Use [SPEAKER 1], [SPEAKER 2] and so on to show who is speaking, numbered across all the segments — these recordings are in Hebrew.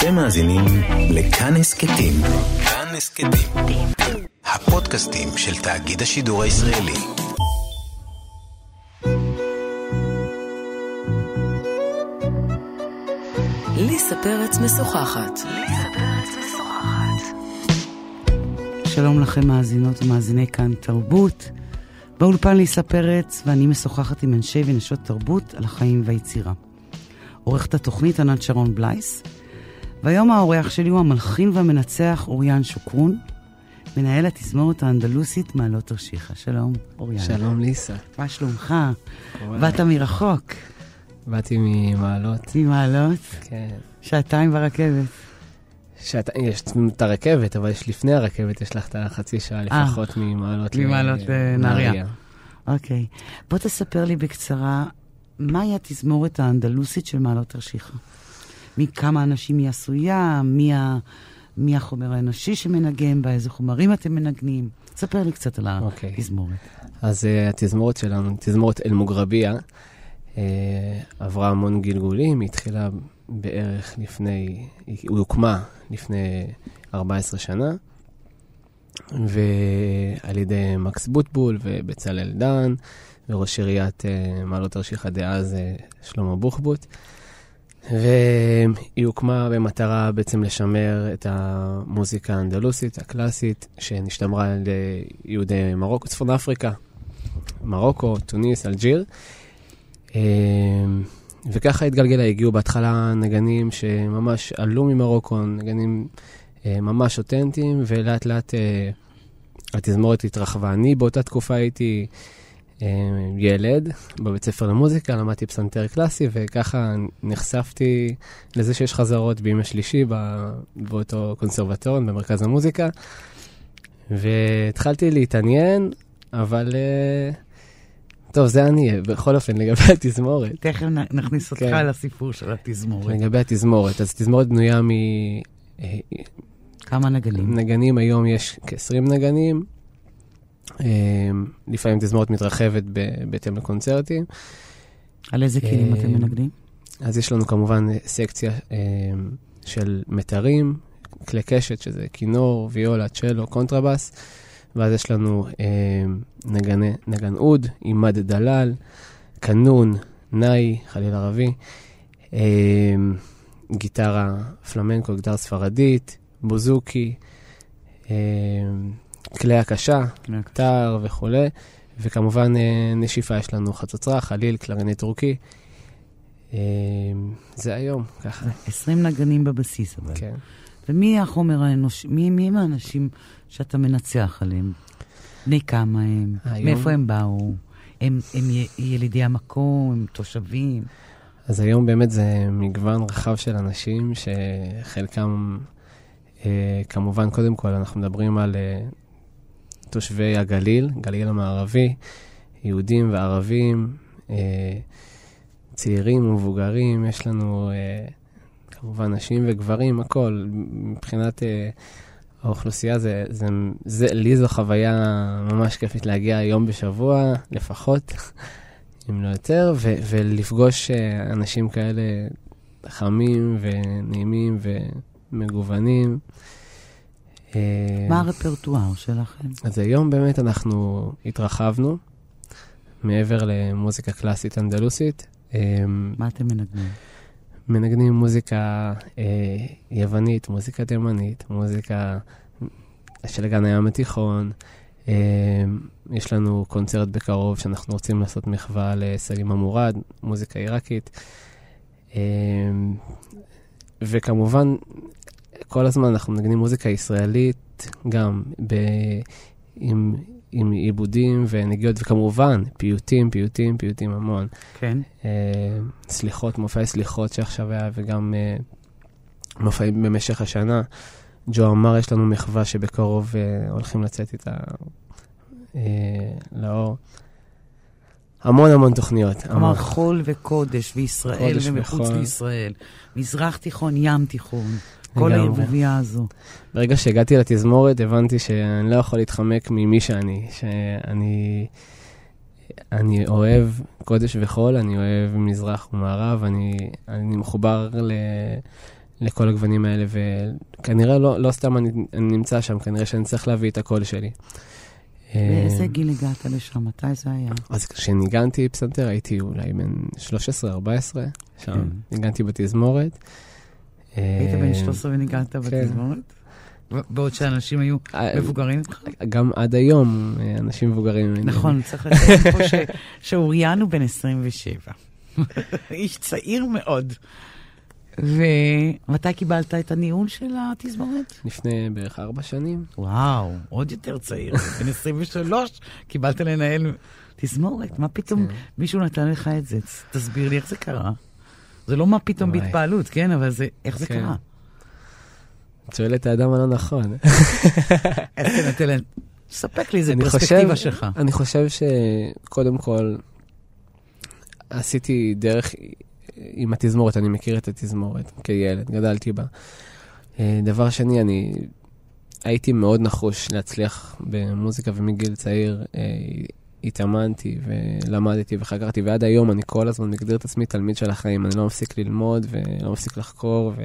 [SPEAKER 1] אתם מאזינים לכאן הסכתים. כאן הסכתים. הפודקאסטים של תאגיד השידור הישראלי.
[SPEAKER 2] ליסה פרץ משוחחת.
[SPEAKER 3] שלום לכם מאזינות ומאזיני כאן תרבות. באולפן ליסה פרץ, ואני משוחחת עם אנשי ונשות תרבות על החיים והיצירה. עורכת התוכנית ענת שרון בלייס, והיום האורח שלי הוא המלחין והמנצח אוריאן שוקרון, מנהל התזמורת האנדלוסית מעלות תרשיחא. שלום, אוריאן.
[SPEAKER 4] שלום ליסה.
[SPEAKER 3] מה שלומך? באת מרחוק.
[SPEAKER 4] באתי ממעלות.
[SPEAKER 3] ממעלות?
[SPEAKER 4] כן.
[SPEAKER 3] שעתיים ברכבת.
[SPEAKER 4] שאת, יש את הרכבת, אבל יש לפני הרכבת, יש לך את החצי שעה לפחות ממעלות
[SPEAKER 3] ממעלות. לנהריה. אוקיי. בוא תספר לי בקצרה, מהי התזמורת האנדלוסית של מעלות תרשיחא? מכמה אנשים היא עשויה? מי, ה... מי החומר האנושי שמנגן בה? איזה חומרים אתם מנגנים? ספר לי קצת על
[SPEAKER 4] אוקיי.
[SPEAKER 3] התזמורת.
[SPEAKER 4] אז uh, התזמורת שלנו, תזמורת אל-מוגרביה, uh, עברה המון גלגולים, היא התחילה בערך לפני, היא הוקמה לפני 14 שנה, ועל ידי מקס בוטבול ובצלאל דן, וראש עיריית uh, מעלות תרשיחא דאז uh, שלמה בוחבוט. והיא הוקמה במטרה בעצם לשמר את המוזיקה האנדלוסית, הקלאסית, שנשתמרה על יהודי מרוקו, צפון אפריקה, מרוקו, טוניס, אלג'יר. אה, וככה התגלגלה, הגיעו בהתחלה נגנים שממש עלו ממרוקו, נגנים אה, ממש אותנטיים, ולאט לאט אה, התזמורת התרחבה. אני באותה תקופה הייתי ילד בבית ספר למוזיקה, למדתי פסנתר קלאסי, וככה נחשפתי לזה שיש חזרות בימי שלישי באותו קונסרבטוריון במרכז המוזיקה, והתחלתי להתעניין, אבל... אה, טוב, זה אני, בכל אופן, לגבי התזמורת.
[SPEAKER 3] תכף נכניס אותך
[SPEAKER 4] כן.
[SPEAKER 3] לסיפור של התזמורת.
[SPEAKER 4] לגבי התזמורת, אז תזמורת בנויה
[SPEAKER 3] כמה נגנים?
[SPEAKER 4] מנגנים, היום יש כ-20 נגנים. אה, לפעמים תזמורת מתרחבת בהתאם לקונצרטים.
[SPEAKER 3] על איזה כלים
[SPEAKER 4] אה,
[SPEAKER 3] אתם מנגנים?
[SPEAKER 4] אז יש לנו כמובן סקציה אה, של מיתרים, כלי קשת, שזה כינור, ויולה, צ'לו, קונטרבס, ואז יש לנו אה, נגני, נגן אוד, עימד דלל, קנון, נאי, חליל ערבי, אה, גיטרה פלמנקו, גיטרה ספרדית, בוזוקי, אה, כלי הקשה, טר וכולי, וכמובן אה, נשיפה יש לנו חצוצרה, חליל, קלרינט טורקי. אה, זה היום, ככה.
[SPEAKER 3] 20 נגנים בבסיס, אבל.
[SPEAKER 4] כן.
[SPEAKER 3] ומי החומר האנושי? מי, מי הם האנשים שאתה מנצח עליהם? בני כמה הם?
[SPEAKER 4] היום-
[SPEAKER 3] מאיפה הם באו? הם, הם ילידי המקום? הם תושבים?
[SPEAKER 4] אז היום באמת זה מגוון רחב של אנשים, שחלקם, אה, כמובן, קודם כל, אנחנו מדברים על אה, תושבי הגליל, גליל המערבי, יהודים וערבים, אה, צעירים ומבוגרים, יש לנו אה, כמובן נשים וגברים, הכל. מבחינת אה, האוכלוסייה, זה, זה, זה, לי זו חוויה ממש כיפית להגיע יום בשבוע, לפחות. אם לא יותר, ו- ולפגוש אנשים כאלה חמים ונעימים ומגוונים. אה,
[SPEAKER 3] מה הרפרטואר שלכם?
[SPEAKER 4] אז היום באמת אנחנו התרחבנו מעבר למוזיקה קלאסית אנדלוסית. אה,
[SPEAKER 3] מה אתם מנגנים?
[SPEAKER 4] מנגנים מוזיקה אה, יוונית, מוזיקה תימנית, מוזיקה של אגן הים התיכון. אה, יש לנו קונצרט בקרוב שאנחנו רוצים לעשות מחווה לסלימה מורד, מוזיקה עיראקית. אה, וכמובן, כל הזמן אנחנו מנגנים מוזיקה ישראלית, גם ב... עם, עם עיבודים ונגיעות, וכמובן, פיוטים, פיוטים, פיוטים המון.
[SPEAKER 3] כן.
[SPEAKER 4] אה, סליחות, מופעי סליחות שעכשיו היה, וגם אה, מופעים במשך השנה. ג'ו אמר, יש לנו מחווה שבקרוב אה, הולכים לצאת איתה אה, לאור. המון המון תוכניות.
[SPEAKER 3] כלומר. חול וקודש, וישראל ומחוץ
[SPEAKER 4] וחול.
[SPEAKER 3] לישראל. מזרח תיכון, ים תיכון. כל. הערבוביה הזו.
[SPEAKER 4] ברגע שהגעתי לתזמורת, הבנתי שאני לא יכול להתחמק ממי שאני, שאני אני אוהב קודש וחול, אני אוהב מזרח ומערב, אני, אני מחובר ל, לכל הגוונים האלה, וכנראה לא, לא סתם אני, אני נמצא שם, כנראה שאני צריך להביא את הקול שלי.
[SPEAKER 3] באיזה
[SPEAKER 4] אה,
[SPEAKER 3] גיל הגעת לשם? מתי זה היה?
[SPEAKER 4] אז כשניגנתי פסנתר הייתי אולי בן 13-14, שם
[SPEAKER 3] כן.
[SPEAKER 4] ניגנתי בתזמורת.
[SPEAKER 3] היית
[SPEAKER 4] אה,
[SPEAKER 3] בן 13 וניגנת בתזמורת? בעוד שאנשים היו
[SPEAKER 4] אה,
[SPEAKER 3] מבוגרים ממך?
[SPEAKER 4] גם עד היום אה, אנשים מבוגרים. ממני.
[SPEAKER 3] נכון, צריך לציין פה שאוריאן הוא בן 27. איש צעיר מאוד. ומתי קיבלת את הניהול של התזמורת?
[SPEAKER 4] לפני בערך ארבע שנים.
[SPEAKER 3] וואו, עוד יותר צעיר. בן 23 קיבלת לנהל תזמורת. מה פתאום
[SPEAKER 4] כן.
[SPEAKER 3] מישהו נתן לך את זה? תסביר לי איך זה קרה. זה לא מה פתאום. בהתפעלות, כן? אבל זה, איך זה
[SPEAKER 4] כן.
[SPEAKER 3] קרה?
[SPEAKER 4] את שואל את האדם הלא נכון.
[SPEAKER 3] תנתן להם? ספק לי איזה פרספקטיבה שלך.
[SPEAKER 4] אני חושב שקודם כל עשיתי דרך עם התזמורת, אני מכיר את התזמורת כילד, גדלתי בה. אה, דבר שני, אני הייתי מאוד נחוש להצליח במוזיקה ומגיל צעיר אה, התאמנתי ולמדתי וחקרתי, ועד היום אני כל הזמן מגדיר את עצמי תלמיד של החיים, אני לא מפסיק ללמוד ולא מפסיק לחקור. ו...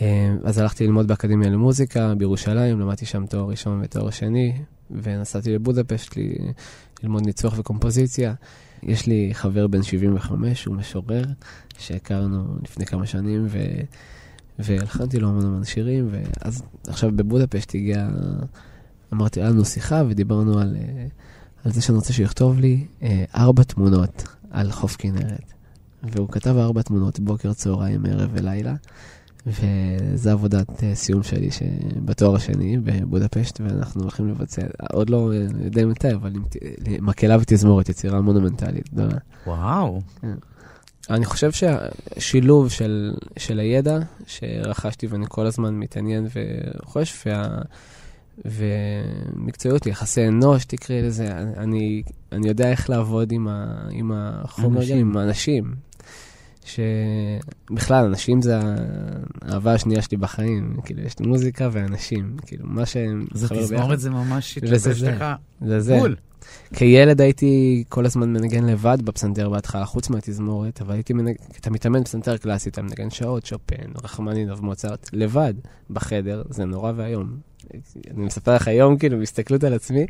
[SPEAKER 4] אה, אז הלכתי ללמוד באקדמיה למוזיקה בירושלים, למדתי שם תואר ראשון ותואר שני, ונסעתי לבודפשט לי, ללמוד ניצוח וקומפוזיציה. יש לי חבר בן 75, הוא משורר, שהכרנו לפני כמה שנים, ו... והלחנתי לו המון המון שירים, ואז עכשיו בבודפשט הגיע, אמרתי, היה לנו שיחה ודיברנו על, אה, על זה שאני רוצה שיכתוב לי אה, ארבע תמונות על חוף כנרת. והוא כתב ארבע תמונות, בוקר, צהריים, ערב ולילה. וזו עבודת אה, סיום שלי. בתואר השני בבודפשט, ואנחנו הולכים לבצע, עוד לא אה, יודע מתי, אבל מקהלה ותזמורת, יצירה מונומנטלית גדולה.
[SPEAKER 3] וואו.
[SPEAKER 4] אני חושב שהשילוב של, של הידע שרכשתי ואני כל הזמן מתעניין וחושב, וה, ומקצועיות, יחסי אנוש, תקראי לזה, אני, אני יודע איך לעבוד עם, ה, עם החומר,
[SPEAKER 3] אנשים.
[SPEAKER 4] עם האנשים. שבכלל, אנשים זה האהבה השנייה שלי בחיים, כאילו, יש לי מוזיקה ואנשים, כאילו, מה שהם...
[SPEAKER 3] אז
[SPEAKER 4] מתחבר ביחד.
[SPEAKER 3] התזמורת זה ממש התלבש
[SPEAKER 4] זה.
[SPEAKER 3] לך
[SPEAKER 4] זה זה.
[SPEAKER 3] בול.
[SPEAKER 4] כילד הייתי כל הזמן מנגן לבד בפסנתר בהתחלה, חוץ מהתזמורת, אבל הייתי מנגן, אתה מתאמן פסנתר קלאסי, אתה מנגן שעות, שופן, רחמנינוב, מוצרט, לבד, בחדר, זה נורא ואיום. אני מספר לך היום, כאילו, בהסתכלות על עצמי,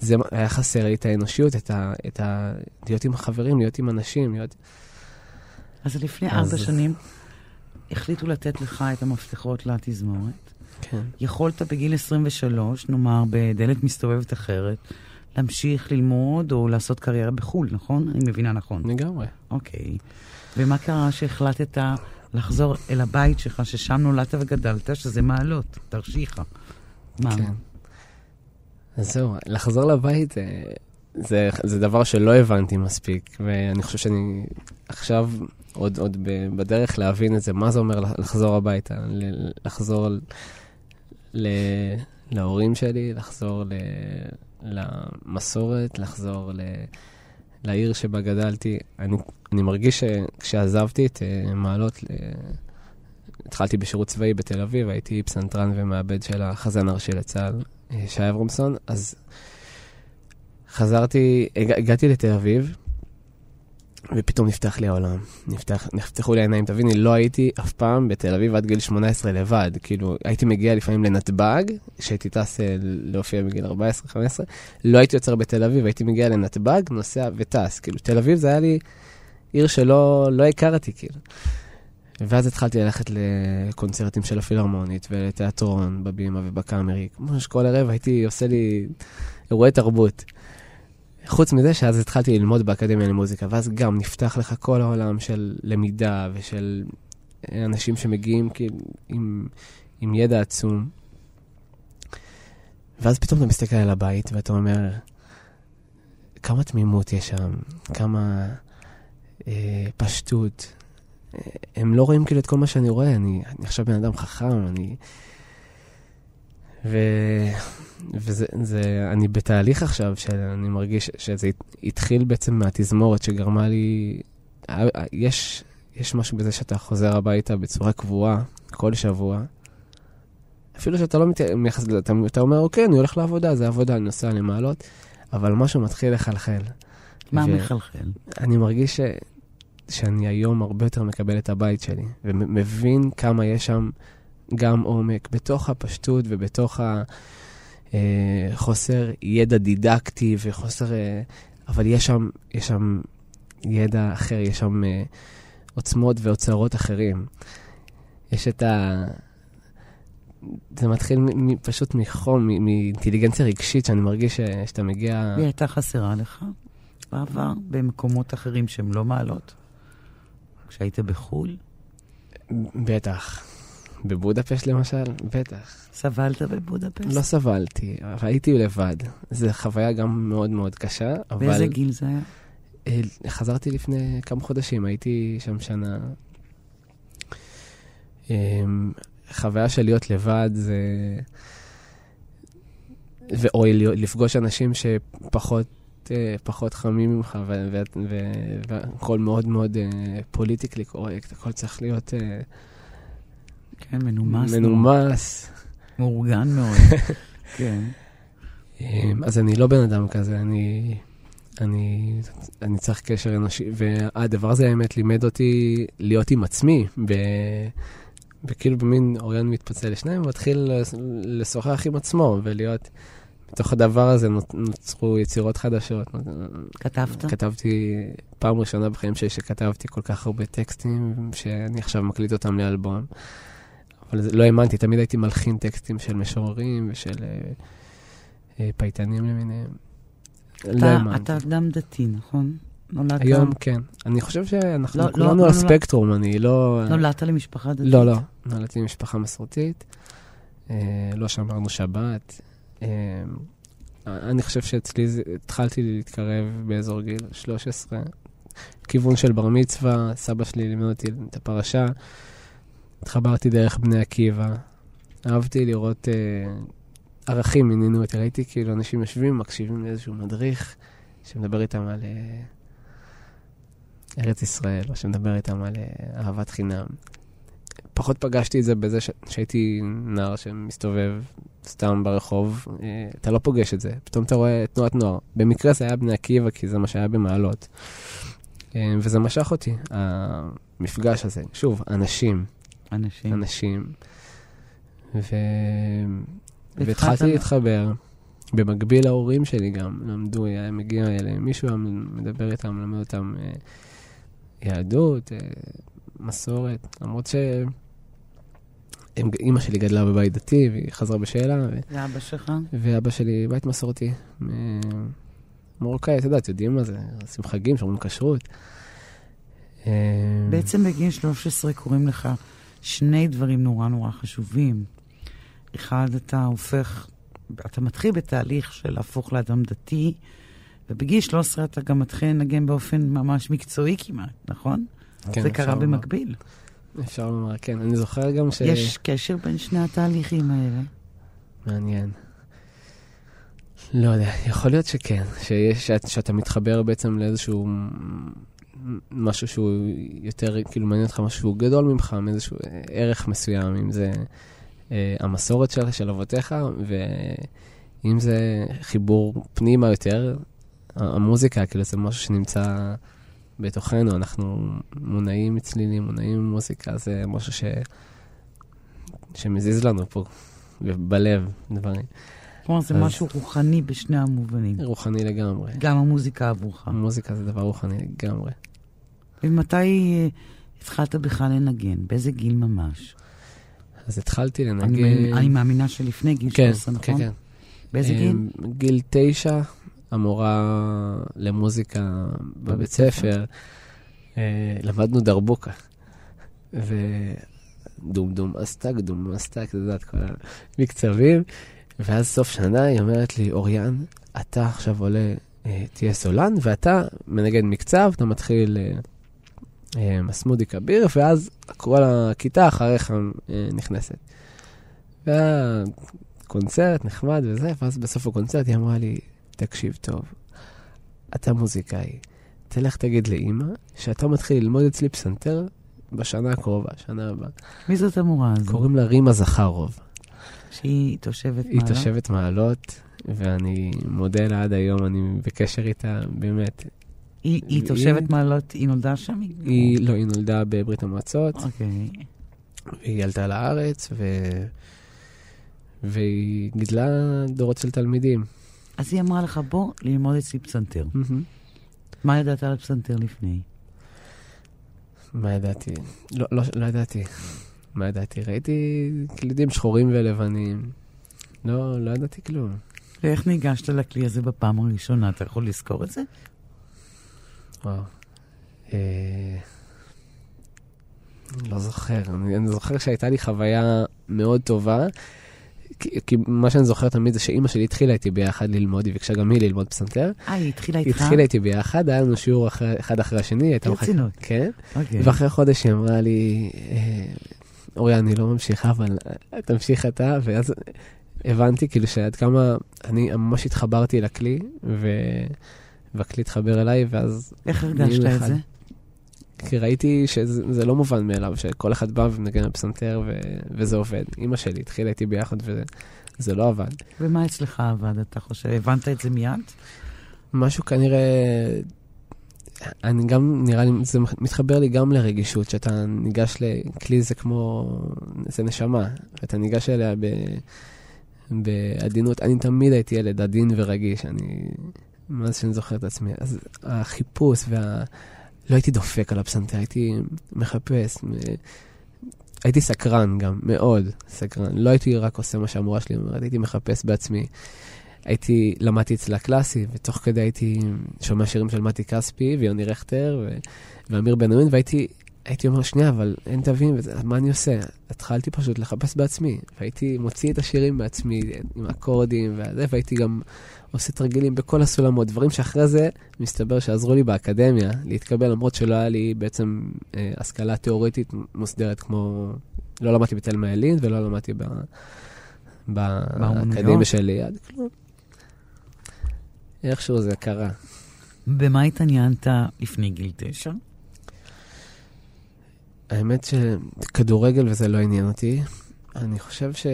[SPEAKER 4] זה היה חסר לי את האנושיות, את ה... את ה להיות עם החברים, להיות עם אנשים, להיות...
[SPEAKER 3] אז לפני
[SPEAKER 4] אז-
[SPEAKER 3] ארבע שנים החליטו לתת לך את המפתחות לתזמורת.
[SPEAKER 4] כן.
[SPEAKER 3] יכולת בגיל 23, נאמר בדלת מסתובבת אחרת, להמשיך ללמוד או לעשות קריירה בחו"ל, נכון? אני מבינה נכון.
[SPEAKER 4] לגמרי.
[SPEAKER 3] אוקיי. ומה קרה שהחלטת לחזור אל הבית שלך, ששם נולדת וגדלת, שזה מעלות, תרשיחא? מה?
[SPEAKER 4] כן. אז זהו, לחזור לבית אה, זה, זה דבר שלא הבנתי מספיק, ואני חושב שאני עכשיו עוד, עוד בדרך להבין את זה, מה זה אומר לח- לחזור הביתה, לחזור ל, להורים שלי, לחזור ל, למסורת, לחזור ל, לעיר שבה גדלתי. אני, אני מרגיש שכשעזבתי את אה, מעלות, ל- התחלתי בשירות צבאי בתל אביב, הייתי פסנתרן ומעבד של החזן הראשי לצה"ל, אה, שי אברמסון, אז חזרתי, הג, הגעתי לתל אביב, ופתאום נפתח לי העולם, נפתח, נפתחו לי העיניים, תביני, לא הייתי אף פעם בתל אביב עד גיל 18 לבד, כאילו, הייתי מגיע לפעמים לנתב"ג, כשהייתי טס אה, להופיע בגיל 14-15, לא הייתי יוצר בתל אביב, הייתי מגיע לנתב"ג, נוסע וטס, כאילו, תל אביב זה היה לי עיר שלא לא הכרתי, כאילו. ואז התחלתי ללכת לקונצרטים של הפילהרמונית ולתיאטרון בבימה ובקאמרי. כמו שכל ערב הייתי עושה לי אירועי תרבות. חוץ מזה שאז התחלתי ללמוד באקדמיה למוזיקה, ואז גם נפתח לך כל העולם של למידה ושל אנשים שמגיעים כאילו עם, עם ידע עצום. ואז פתאום אתה מסתכל על הבית ואתה אומר, כמה תמימות יש שם, כמה אה, פשטות. אה, הם לא רואים כאילו את כל מה שאני רואה, אני, אני עכשיו בן אדם חכם, אני... ו... וזה, זה, אני בתהליך עכשיו, שאני מרגיש שזה התחיל בעצם מהתזמורת שגרמה לי... אה, יש, יש משהו בזה שאתה חוזר הביתה בצורה קבועה, כל שבוע. אפילו שאתה לא מייחס לזה, אתה, אתה אומר, אוקיי, אני הולך לעבודה, זה עבודה, אני נוסע למעלות, אבל משהו מתחיל לחלחל.
[SPEAKER 3] מה
[SPEAKER 4] ו-
[SPEAKER 3] מחלחל?
[SPEAKER 4] אני מרגיש ש... שאני היום הרבה יותר מקבל את הבית שלי, ומבין כמה יש שם גם עומק בתוך הפשטות ובתוך החוסר אה, ידע דידקטי וחוסר... אה, אבל יש שם, יש שם ידע אחר, יש שם אה, עוצמות ואוצרות אחרים. יש את ה... זה מתחיל מ- פשוט מחום, מאינטליגנציה רגשית, שאני מרגיש ש- שאתה מגיע...
[SPEAKER 3] היא הייתה חסרה לך בעבר, במקומות אחרים שהם לא מעלות? כשהיית בחו"ל?
[SPEAKER 4] בטח. בבודפשט למשל? בטח.
[SPEAKER 3] סבלת בבודפשט?
[SPEAKER 4] לא סבלתי, אבל הייתי לבד. זו חוויה גם מאוד מאוד קשה, אבל...
[SPEAKER 3] באיזה גיל זה היה?
[SPEAKER 4] חזרתי לפני כמה חודשים, הייתי שם שנה. אמ, חוויה של להיות לבד זה... ו... או לפגוש אנשים שפחות אה, פחות חמים ממך, והכל מאוד מאוד פוליטיקלי קורקט, הכל צריך להיות... אה,
[SPEAKER 3] כן, מנומס.
[SPEAKER 4] מנומס.
[SPEAKER 3] מאורגן מאוד. כן.
[SPEAKER 4] אמ, אז אני לא בן אדם כזה, אני, אני, אני צריך קשר אנושי, והדבר הזה האמת לימד אותי להיות עם עצמי, ב, וכאילו במין אוריון מתפצל לשניים, ומתחיל לשוחח עם עצמו ולהיות... בתוך הדבר הזה נוצרו יצירות חדשות.
[SPEAKER 3] כתבת?
[SPEAKER 4] כתבתי, פעם ראשונה בחיים שלי שכתבתי כל כך הרבה טקסטים, שאני עכשיו מקליט אותם לאלבום. אבל זה, לא האמנתי, תמיד הייתי מלחין טקסטים של משוררים ושל אה, אה, פייטנים למיניהם.
[SPEAKER 3] לא האמנתי. אתה אדם דתי, נכון?
[SPEAKER 4] נולדת... היום כן. אני חושב שאנחנו לא, כולנו לא, על הספקטרום, לא... אני לא...
[SPEAKER 3] נולדת למשפחה דתית?
[SPEAKER 4] לא, לא. נולדתי למשפחה מסורתית. אה, לא שמרנו שבת. אה, אני חושב שאצלי התחלתי להתקרב באזור גיל 13, כיוון של בר מצווה, סבא שלי לימד אותי את הפרשה. התחברתי דרך בני עקיבא. אהבתי לראות אה, ערכים, עניינו אותי. ראיתי כאילו אנשים יושבים, מקשיבים לאיזשהו מדריך שמדבר איתם על אה, ארץ ישראל, או שמדבר איתם על אה, אהבת חינם. פחות פגשתי את זה בזה ש... שהייתי נער שמסתובב סתם ברחוב, אה, אתה לא פוגש את זה, פתאום אתה רואה תנועת נוער. במקרה זה היה בני עקיבא, כי זה מה שהיה במעלות. אה, וזה משך אותי, המפגש הזה. שוב, אנשים.
[SPEAKER 3] אנשים.
[SPEAKER 4] אנשים. ו... והתחלתי להתחבר. במקביל ההורים שלי גם למדו, היה מגיע אליהם, מישהו היה מדבר איתם, מלמד אותם אה, יהדות, מסורת, למרות ש... אימא שלי גדלה בבית דתי, והיא חזרה בשאלה.
[SPEAKER 3] ואבא שלך?
[SPEAKER 4] ואבא שלי בית מסורתי. מרוקאי, את יודעת, יודעים מה זה, עושים חגים, שומרים כשרות.
[SPEAKER 3] אה, בעצם בגיל 13 קוראים לך שני דברים נורא נורא חשובים. אחד, אתה הופך, אתה מתחיל בתהליך של להפוך לאדם דתי, ובגיל 13 אתה גם מתחיל לנגן באופן ממש מקצועי כמעט, נכון? כן, זה קרה במקביל.
[SPEAKER 4] אפשר לומר, כן. אני זוכר גם ש...
[SPEAKER 3] יש קשר בין שני התהליכים האלה.
[SPEAKER 4] מעניין. לא יודע, יכול להיות שכן, שיש, שאת, שאתה מתחבר בעצם לאיזשהו משהו שהוא יותר, כאילו מעניין אותך משהו שהוא גדול ממך, מאיזשהו ערך מסוים, אם זה אה, המסורת של, של אבותיך, ואם זה חיבור פנימה יותר, המוזיקה, כאילו זה משהו שנמצא בתוכנו, אנחנו מונעים מצלילים, מונעים ממוזיקה, זה משהו ש... שמזיז לנו פה, בלב, דברים.
[SPEAKER 3] כלומר, זה אז... משהו רוחני בשני המובנים.
[SPEAKER 4] רוחני לגמרי.
[SPEAKER 3] גם המוזיקה עבורך.
[SPEAKER 4] המוזיקה זה דבר רוחני לגמרי.
[SPEAKER 3] ומתי אה, התחלת בכלל לנגן? באיזה גיל ממש?
[SPEAKER 4] אז התחלתי לנגן...
[SPEAKER 3] אני, אני מאמינה שלפני גיל
[SPEAKER 4] כן,
[SPEAKER 3] 13, נכון?
[SPEAKER 4] כן, כן.
[SPEAKER 3] באיזה גיל?
[SPEAKER 4] גיל תשע, המורה למוזיקה בבית ספר, אה, למדנו דרבוקה. ודום דום אסטק, דום אסטק, את יודעת, כל המקצבים. ואז סוף שנה היא אומרת לי, אוריאן, אתה עכשיו עולה, אה, תהיה סולן, ואתה מנגן מקצב, אתה מתחיל אה, מסמודי כביר, ואז כל הכיתה אחריך נכנסת. והיה קונצרט נחמד וזה, ואז בסוף הקונצרט היא אמרה לי, תקשיב טוב, אתה מוזיקאי, תלך תגיד לאימא שאתה מתחיל ללמוד אצלי פסנתר בשנה הקרובה, שנה הבאה.
[SPEAKER 3] מי זאת המורה הזו?
[SPEAKER 4] קוראים לה רימה זכרוב.
[SPEAKER 3] שהיא תושבת
[SPEAKER 4] מעלות? היא תושבת מעלות, ואני מודה לה עד היום, אני בקשר איתה, באמת.
[SPEAKER 3] היא, היא תושבת מעלות, היא נולדה שם?
[SPEAKER 4] היא, לא, היא נולדה בברית המועצות,
[SPEAKER 3] אוקיי.
[SPEAKER 4] היא עלתה לארץ, ו... והיא גידלה דורות של תלמידים.
[SPEAKER 3] אז היא אמרה לך, בוא ללמוד אצלי פסנתר. מה ידעת על פסנתר לפני?
[SPEAKER 4] מה ידעתי? לא, לא, לא ידעתי. מה ידעתי? ראיתי קלידים שחורים ולבנים. לא, לא ידעתי כלום.
[SPEAKER 3] ואיך ניגשת לכלי הזה בפעם הראשונה? אתה יכול לזכור את זה?
[SPEAKER 4] וואו. אה... לא זוכר. אני, אני זוכר שהייתה לי חוויה מאוד טובה. כי, מה שאני זוכר תמיד זה שאימא שלי התחילה איתי ביחד ללמוד, היא ביקשה גם היא ללמוד פסנתר.
[SPEAKER 3] אה, היא התחילה
[SPEAKER 4] היא
[SPEAKER 3] איתך?
[SPEAKER 4] התחילה איתי ביחד, היה לנו שיעור אחרי, אחד אחרי השני, היא הייתה מחכה.
[SPEAKER 3] ברצינות.
[SPEAKER 4] כן.
[SPEAKER 3] אוקיי.
[SPEAKER 4] ואחרי חודש היא אמרה לי, אה, אורי, אני לא ממשיכה, אבל אה, תמשיך אתה, ואז הבנתי כאילו שעד כמה אני ממש התחברתי לכלי, ו... והכלי התחבר אליי, ואז...
[SPEAKER 3] איך הרגשת את. זה?
[SPEAKER 4] כי ראיתי שזה זה לא מובן מאליו, שכל אחד בא ומנגן על פסנתר ו... וזה עובד. אימא שלי התחילה איתי ביחד וזה לא עבד.
[SPEAKER 3] ומה אצלך עבד, אתה חושב? הבנת את זה מיד?
[SPEAKER 4] משהו כנראה, אני גם, נראה לי, זה מתחבר לי גם לרגישות, שאתה ניגש לכלי זה כמו, זה נשמה, ואתה ניגש אליה ב, בעדינות. אני תמיד הייתי ילד עדין ורגיש, אני, מאז שאני זוכר את עצמי. אז החיפוש וה... לא הייתי דופק על הפסנתר, הייתי מחפש. הייתי סקרן גם, מאוד סקרן. לא הייתי רק עושה מה שהמורה שלי אומרת, הייתי מחפש בעצמי. הייתי, למדתי אצלה קלאסי, ותוך כדי הייתי שומע שירים של מתי כספי ויוני רכטר ו- ואמיר בן עמין, והייתי הייתי אומר, שנייה, אבל אין תווים, וזה, מה אני עושה? התחלתי פשוט לחפש בעצמי, והייתי מוציא את השירים בעצמי, עם אקורדים וזה, והייתי גם עושה תרגילים בכל הסולמות, דברים שאחרי זה מסתבר שעזרו לי באקדמיה להתקבל, למרות שלא היה לי בעצם אה, השכלה תיאורטית מוסדרת כמו, לא למדתי בתלמה ילין ולא למדתי ב... באקדמיה שלי ליד, כלום. איכשהו זה קרה.
[SPEAKER 3] במה התעניינת לפני גיל תשע?
[SPEAKER 4] האמת שכדורגל וזה לא עניין אותי. אני חושב ש...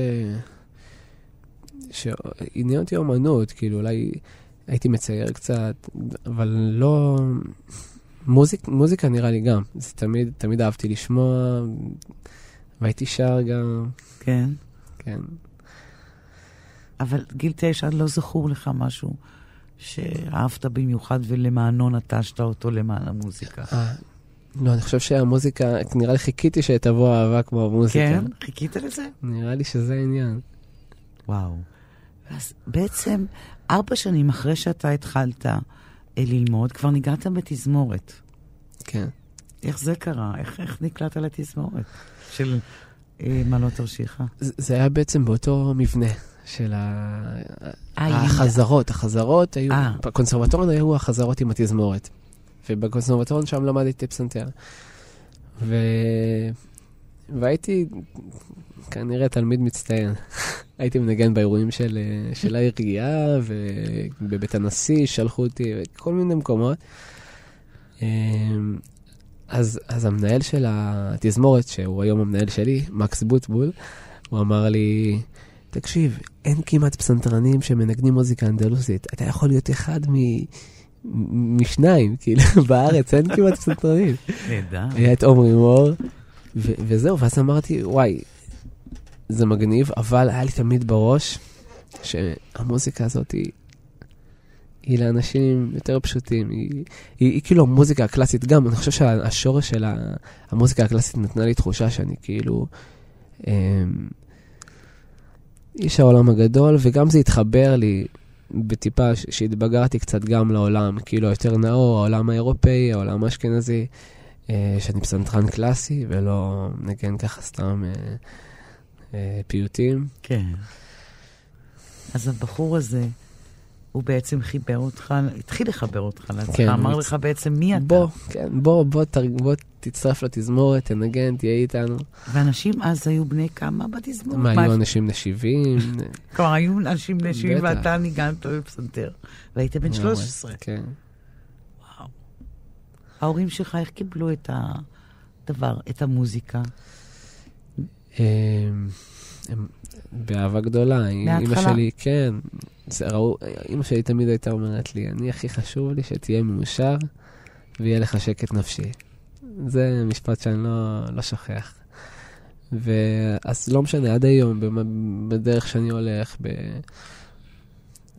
[SPEAKER 4] שעניין אותי אומנות, כאילו אולי הייתי מצייר קצת, אבל לא... מוזיק, מוזיקה נראה לי גם. זה תמיד, תמיד אהבתי לשמוע, והייתי שר גם.
[SPEAKER 3] כן.
[SPEAKER 4] כן.
[SPEAKER 3] אבל גיל תשע, לא זכור לך משהו שאהבת במיוחד ולמענו נטשת אותו למען המוזיקה.
[SPEAKER 4] אה, לא, אני חושב שהמוזיקה, נראה לי חיכיתי שתבוא אהבה כמו המוזיקה.
[SPEAKER 3] כן? חיכית לזה?
[SPEAKER 4] נראה לי שזה העניין.
[SPEAKER 3] וואו. אז בעצם, ארבע שנים אחרי שאתה התחלת אה, ללמוד, כבר ניגעת בתזמורת.
[SPEAKER 4] כן.
[SPEAKER 3] איך זה קרה? איך, איך נקלעת לתזמורת של אה, מעלות תרשיחא?
[SPEAKER 4] זה, זה היה בעצם באותו מבנה של ה...
[SPEAKER 3] אה,
[SPEAKER 4] החזרות. החזרות היו,
[SPEAKER 3] אה.
[SPEAKER 4] בקונסרבטוריון היו החזרות עם התזמורת. ובקונסרבטוריון שם למדתי פסנתר. ו... והייתי כנראה תלמיד מצטיין. הייתי מנגן באירועים של, של העירייה, ובבית הנשיא שלחו אותי, וכל מיני מקומות. אז, אז המנהל של התזמורת, שהוא היום המנהל שלי, מקס בוטבול, הוא אמר לי, תקשיב, אין כמעט פסנתרנים שמנגנים מוזיקה אנדלוסית. אתה יכול להיות אחד מ... משניים, כאילו, בארץ אין כמעט פסנתרנים.
[SPEAKER 3] נהדר.
[SPEAKER 4] היה את עומרי מור, ו- וזהו, ואז אמרתי, וואי, זה מגניב, אבל היה לי תמיד בראש שהמוזיקה הזאת היא, היא לאנשים יותר פשוטים. היא, היא, היא, היא כאילו המוזיקה הקלאסית, גם, אני חושב שהשורש של המוזיקה הקלאסית נתנה לי תחושה שאני כאילו... אמ, איש העולם הגדול, וגם זה התחבר לי בטיפה שהתבגרתי קצת גם לעולם, כאילו יותר נאור, העולם האירופאי, העולם האשכנזי, שאני פסנתרן קלאסי ולא נגן ככה סתם אה, אה, פיוטים.
[SPEAKER 3] כן. אז הבחור הזה, הוא בעצם חיבר אותך, התחיל לחבר אותך לעצמך,
[SPEAKER 4] כן,
[SPEAKER 3] אמר
[SPEAKER 4] הוא
[SPEAKER 3] לך בעצם מי אתה.
[SPEAKER 4] בוא, כן, בוא, בוא, תר, בוא תצטרף לתזמורת, תנגן, תהיה איתנו.
[SPEAKER 3] ואנשים אז היו בני כמה בתזמורת?
[SPEAKER 4] מה, היו אנשים בני 70?
[SPEAKER 3] כלומר, היו אנשים בני 70
[SPEAKER 4] בטח.
[SPEAKER 3] ואתה ניגנת בפסנתר. והיית בן 13.
[SPEAKER 4] כן.
[SPEAKER 3] ההורים שלך, איך קיבלו את הדבר, את המוזיקה?
[SPEAKER 4] באהבה גדולה. אימא
[SPEAKER 3] מההתחלה.
[SPEAKER 4] שלי, כן. זה ראו, אימא שלי תמיד הייתה אומרת לי, אני הכי חשוב לי שתהיה מאושר, ויהיה לך שקט נפשי. זה משפט שאני לא, לא שוכח. ואז לא משנה, עד היום, בדרך שאני הולך, ב...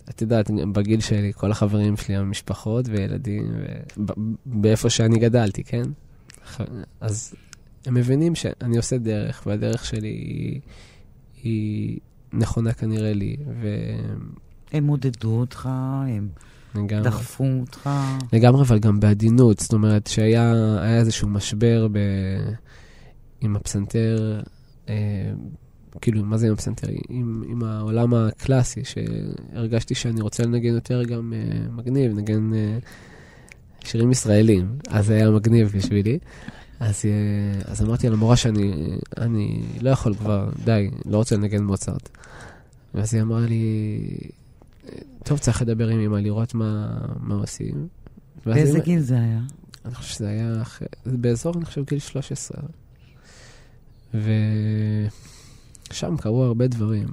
[SPEAKER 4] את יודעת, בגיל שלי, כל החברים שלי הם משפחות וילדים, ו... באיפה שאני גדלתי, כן? אז הם מבינים שאני עושה דרך, והדרך שלי היא, היא נכונה כנראה לי. ו...
[SPEAKER 3] הם עודדו אותך, הם לגמרי. דחפו אותך.
[SPEAKER 4] לגמרי, אבל גם בעדינות. זאת אומרת, שהיה איזשהו משבר ב... עם הפסנתר, אה, כאילו, מה זה עם הפסנתר? עם, עם העולם הקלאסי, שהרגשתי שאני רוצה לנגן יותר גם אה, מגניב, נגן אה, שירים ישראלים. אז זה היה מגניב בשבילי. אז, אה, אז אמרתי למורה שאני אני לא יכול כבר, די, לא רוצה לנגן מוצרט. ואז היא אמרה לי, טוב, צריך לדבר עם אמא, לראות מה, מה עושים.
[SPEAKER 3] באיזה גיל זה היה?
[SPEAKER 4] אני חושב שזה היה באזור, אני חושב, גיל 13. ושם קרו הרבה דברים.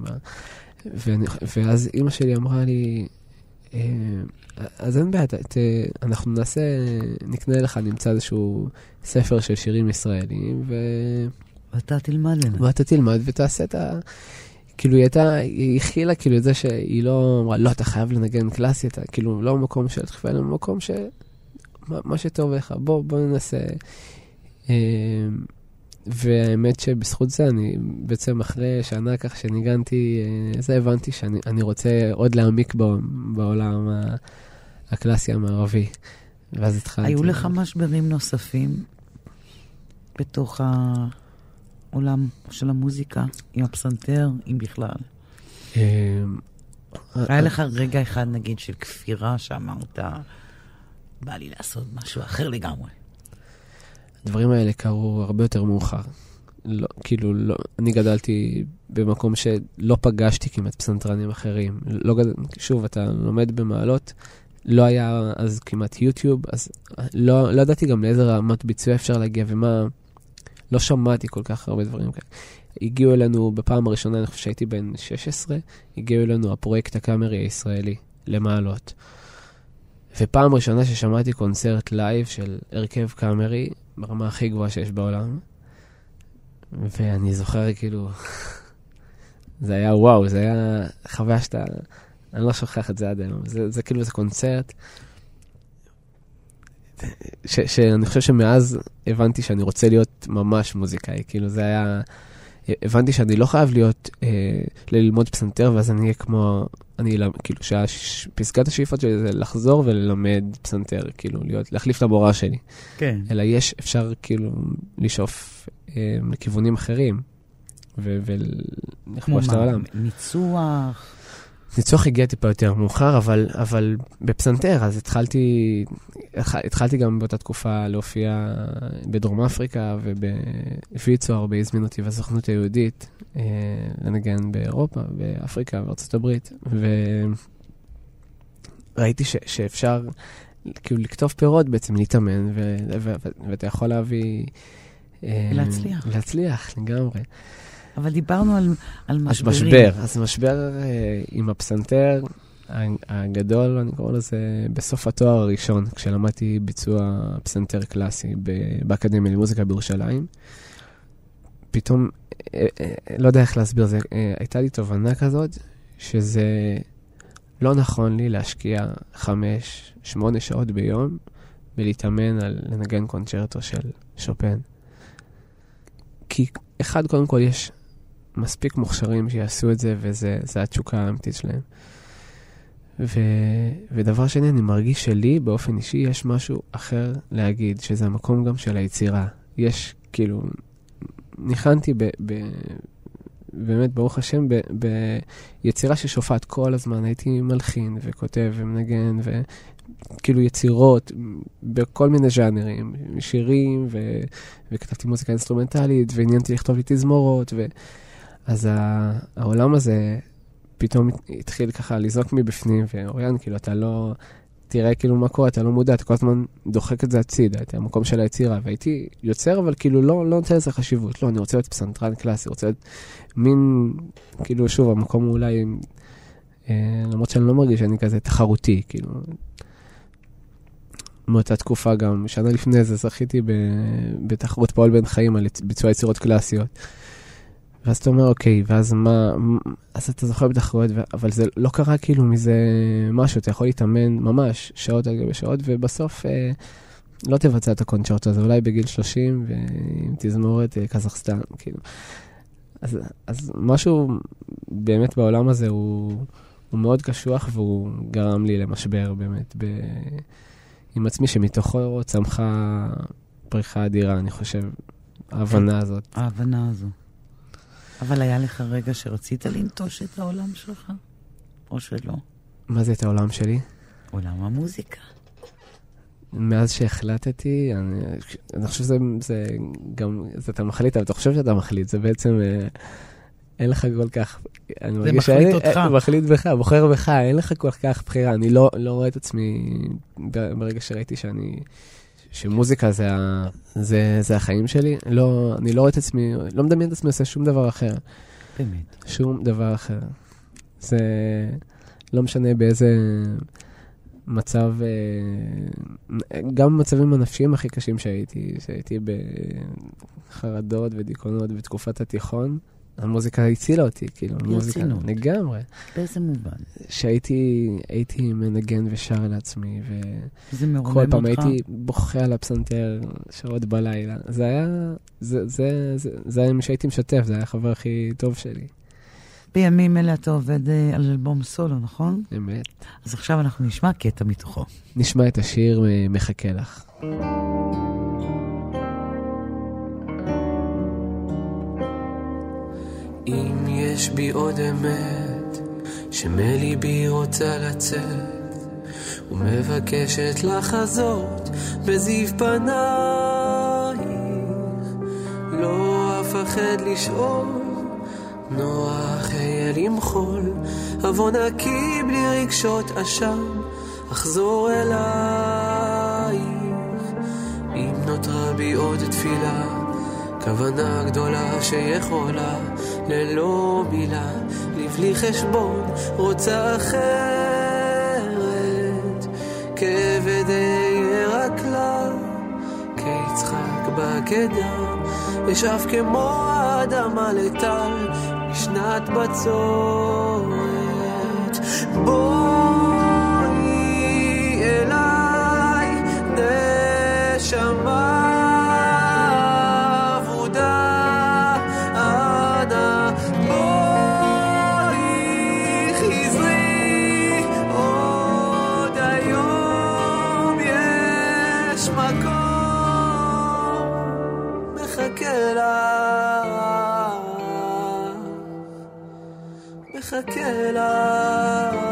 [SPEAKER 4] ואני, ואז אימא שלי אמרה לי, אה, אז אין בעיה, אנחנו נעשה, נקנה לך, נמצא איזשהו ספר של שירים ישראלים, ו...
[SPEAKER 3] ואתה תלמד להם.
[SPEAKER 4] ואתה תלמד ותעשה את ה... כאילו היא הייתה, היא הכילה כאילו את זה שהיא לא אמרה, לא, אתה חייב לנגן קלאסי, אתה כאילו לא במקום של דחיפה, אלא במקום ש... מה, מה שטוב לך, בוא, בוא ננסה. אמ, והאמת שבזכות זה, אני בעצם אחרי שנה כך שניגנתי, אה, זה הבנתי שאני רוצה עוד להעמיק בעולם הקלאסי המערבי. ואז התחלתי...
[SPEAKER 3] היו לך משברים נוספים בתוך העולם של המוזיקה, עם הפסנתר, אם בכלל? אמ, היה לך רגע אחד, נגיד, של כפירה שאמרת, בא לי לעשות משהו אחר לגמרי.
[SPEAKER 4] הדברים האלה קרו הרבה יותר מאוחר. לא, כאילו, לא, אני גדלתי במקום שלא פגשתי כמעט פסנתרנים אחרים. לא גדל, שוב, אתה לומד במעלות, לא היה אז כמעט יוטיוב, אז לא, לא ידעתי גם לאיזה רמת ביצוע אפשר להגיע ומה... לא שמעתי כל כך הרבה דברים כאלה. הגיעו אלינו, בפעם הראשונה, אני חושב שהייתי בן 16, הגיעו אלינו הפרויקט הקאמרי הישראלי, למעלות. ופעם ראשונה ששמעתי קונצרט לייב של הרכב קאמרי, ברמה הכי גבוהה שיש בעולם, ואני זוכר כאילו, זה היה וואו, זה היה חוויה שאתה, אני לא שוכח את זה עד היום. זה, זה כאילו, זה קונצרט, ש, שאני חושב שמאז הבנתי שאני רוצה להיות ממש מוזיקאי, כאילו זה היה... הבנתי שאני לא חייב להיות, אה, ללמוד פסנתר, ואז אני אהיה כמו, אני, כאילו, שפסקת השאיפות שלי זה לחזור וללמד פסנתר, כאילו, להיות, להחליף את המורה שלי.
[SPEAKER 3] כן.
[SPEAKER 4] אלא יש, אפשר כאילו לשאוף אה, לכיוונים אחרים, ולכבוש את העולם.
[SPEAKER 3] ניצוח.
[SPEAKER 4] ניצוח הגיע טיפה יותר מאוחר, אבל, אבל בפסנתר, אז התחלתי, התחלתי גם באותה תקופה להופיע בדרום אפריקה ובוויצו, הרבה הזמינו אותי בסוכנות היהודית אה, לנגן באירופה, באפריקה, בארצות הברית, וראיתי ש, שאפשר כאילו לקטוף פירות בעצם, להתאמן, ו, ו, ו, ואתה יכול להביא...
[SPEAKER 3] אה, להצליח.
[SPEAKER 4] להצליח, לגמרי.
[SPEAKER 3] אבל דיברנו על, על משברים.
[SPEAKER 4] אז משבר, אז משבר אה, עם הפסנתר הגדול, אני קורא לזה, בסוף התואר הראשון, כשלמדתי ביצוע פסנתר קלאסי באקדמיה למוזיקה בירושלים. פתאום, אה, אה, לא יודע איך להסביר זה, הייתה לי תובנה כזאת, שזה לא נכון לי להשקיע חמש, שמונה שעות ביום ולהתאמן על לנגן קונצ'רטו של שופן. כי אחד, קודם כל יש מספיק מוכשרים שיעשו את זה, וזו התשוקה האמיתית שלהם. ו, ודבר שני, אני מרגיש שלי, באופן אישי, יש משהו אחר להגיד, שזה המקום גם של היצירה. יש, כאילו, ניחנתי ב... ב באמת, ברוך השם, ב, ביצירה ששופעת כל הזמן. הייתי מלחין וכותב ומנגן, וכאילו יצירות בכל מיני ז'אנרים, שירים, ו, וכתבתי מוזיקה אינסטרומנטלית, ועניינתי לכתוב לי תזמורות, ו... אז העולם הזה פתאום התחיל ככה לזעוק מבפנים, ואוריאן, כאילו, אתה לא... תראה כאילו מה קורה, אתה לא מודע, אתה כל הזמן דוחק את זה הצידה, את המקום של היצירה. והייתי יוצר, אבל כאילו לא, לא נותן לזה חשיבות. לא, אני רוצה להיות פסנתרן קלאסי, רוצה להיות מין, כאילו, שוב, המקום הוא אולי, אה, למרות שאני לא מרגיש שאני כזה תחרותי, כאילו. מאותה תקופה גם, שנה לפני זה זכיתי בתחרות פועל בן חיים על ביצוע יצירות קלאסיות. ואז אתה אומר, אוקיי, ואז מה, אז אתה זוכר בתחרויות, אבל זה לא קרה כאילו מזה משהו, אתה יכול להתאמן ממש שעות על גבי שעות, ובסוף אה, לא תבצע את הקונצ'רט הזה, אולי בגיל 30, ועם תזמורת אה, קזחסטן, כאילו. אז, אז משהו באמת בעולם הזה הוא, הוא מאוד קשוח, והוא גרם לי למשבר באמת ב, עם עצמי, שמתוכו צמחה פריחה אדירה, אני חושב, ההבנה הזאת.
[SPEAKER 3] ההבנה הזו. אבל היה לך רגע שרצית לנטוש את העולם שלך? או שלא?
[SPEAKER 4] מה זה את העולם שלי?
[SPEAKER 3] עולם המוזיקה.
[SPEAKER 4] מאז שהחלטתי, אני, אני חושב שזה זה גם, זה אתה מחליט, אבל אתה חושב שאתה מחליט, זה בעצם, אה, אין לך כל כך,
[SPEAKER 3] אני מרגיש שאין, זה מחליט אותך.
[SPEAKER 4] אה, מחליט בך, בוחר בך, אין לך כל כך בחירה, אני לא, לא רואה את עצמי, ברגע שראיתי שאני, שמוזיקה זה, ה, זה, זה החיים שלי, לא, אני לא רואה את עצמי, לא מדמיין את עצמי עושה שום דבר אחר.
[SPEAKER 3] באמת.
[SPEAKER 4] שום דבר אחר. זה לא משנה באיזה מצב, אה, גם במצבים הנפשיים הכי קשים שהייתי, שהייתי בחרדות ודיכאונות בתקופת התיכון, המוזיקה הצילה אותי, כאילו, המוזיקה, לגמרי.
[SPEAKER 3] באיזה מובן?
[SPEAKER 4] שהייתי הייתי מנגן ושר לעצמי,
[SPEAKER 3] וכל
[SPEAKER 4] פעם אותך? הייתי בוכה על הפסנתר שעות בלילה. זה היה, זה, זה, זה, זה היה מי שהייתי משתף, זה היה החבר הכי טוב שלי.
[SPEAKER 3] בימים אלה אתה עובד אה, על אלבום סולו, נכון?
[SPEAKER 4] אמת.
[SPEAKER 3] אז עכשיו אנחנו נשמע קטע מתוכו.
[SPEAKER 4] נשמע את השיר אה, מחכה לך.
[SPEAKER 5] אם יש בי עוד אמת, שמליבי רוצה לצאת, ומבקשת לחזות בזיו פנייך, לא אפחד לשאול, נוח אהיה למחול, אבוא נקי בלי רגשות אשם, אחזור אלייך. אם נותרה בי עוד תפילה, כוונה גדולה שיכולה ללא מילה, לבלי חשבון, רוצה אחרת, כעבד אהיה רק לה, כיצחק בגדה, אשאף כמו האדמה לטל, משנת בצורת. בואי אליי, נשמה מחכה לך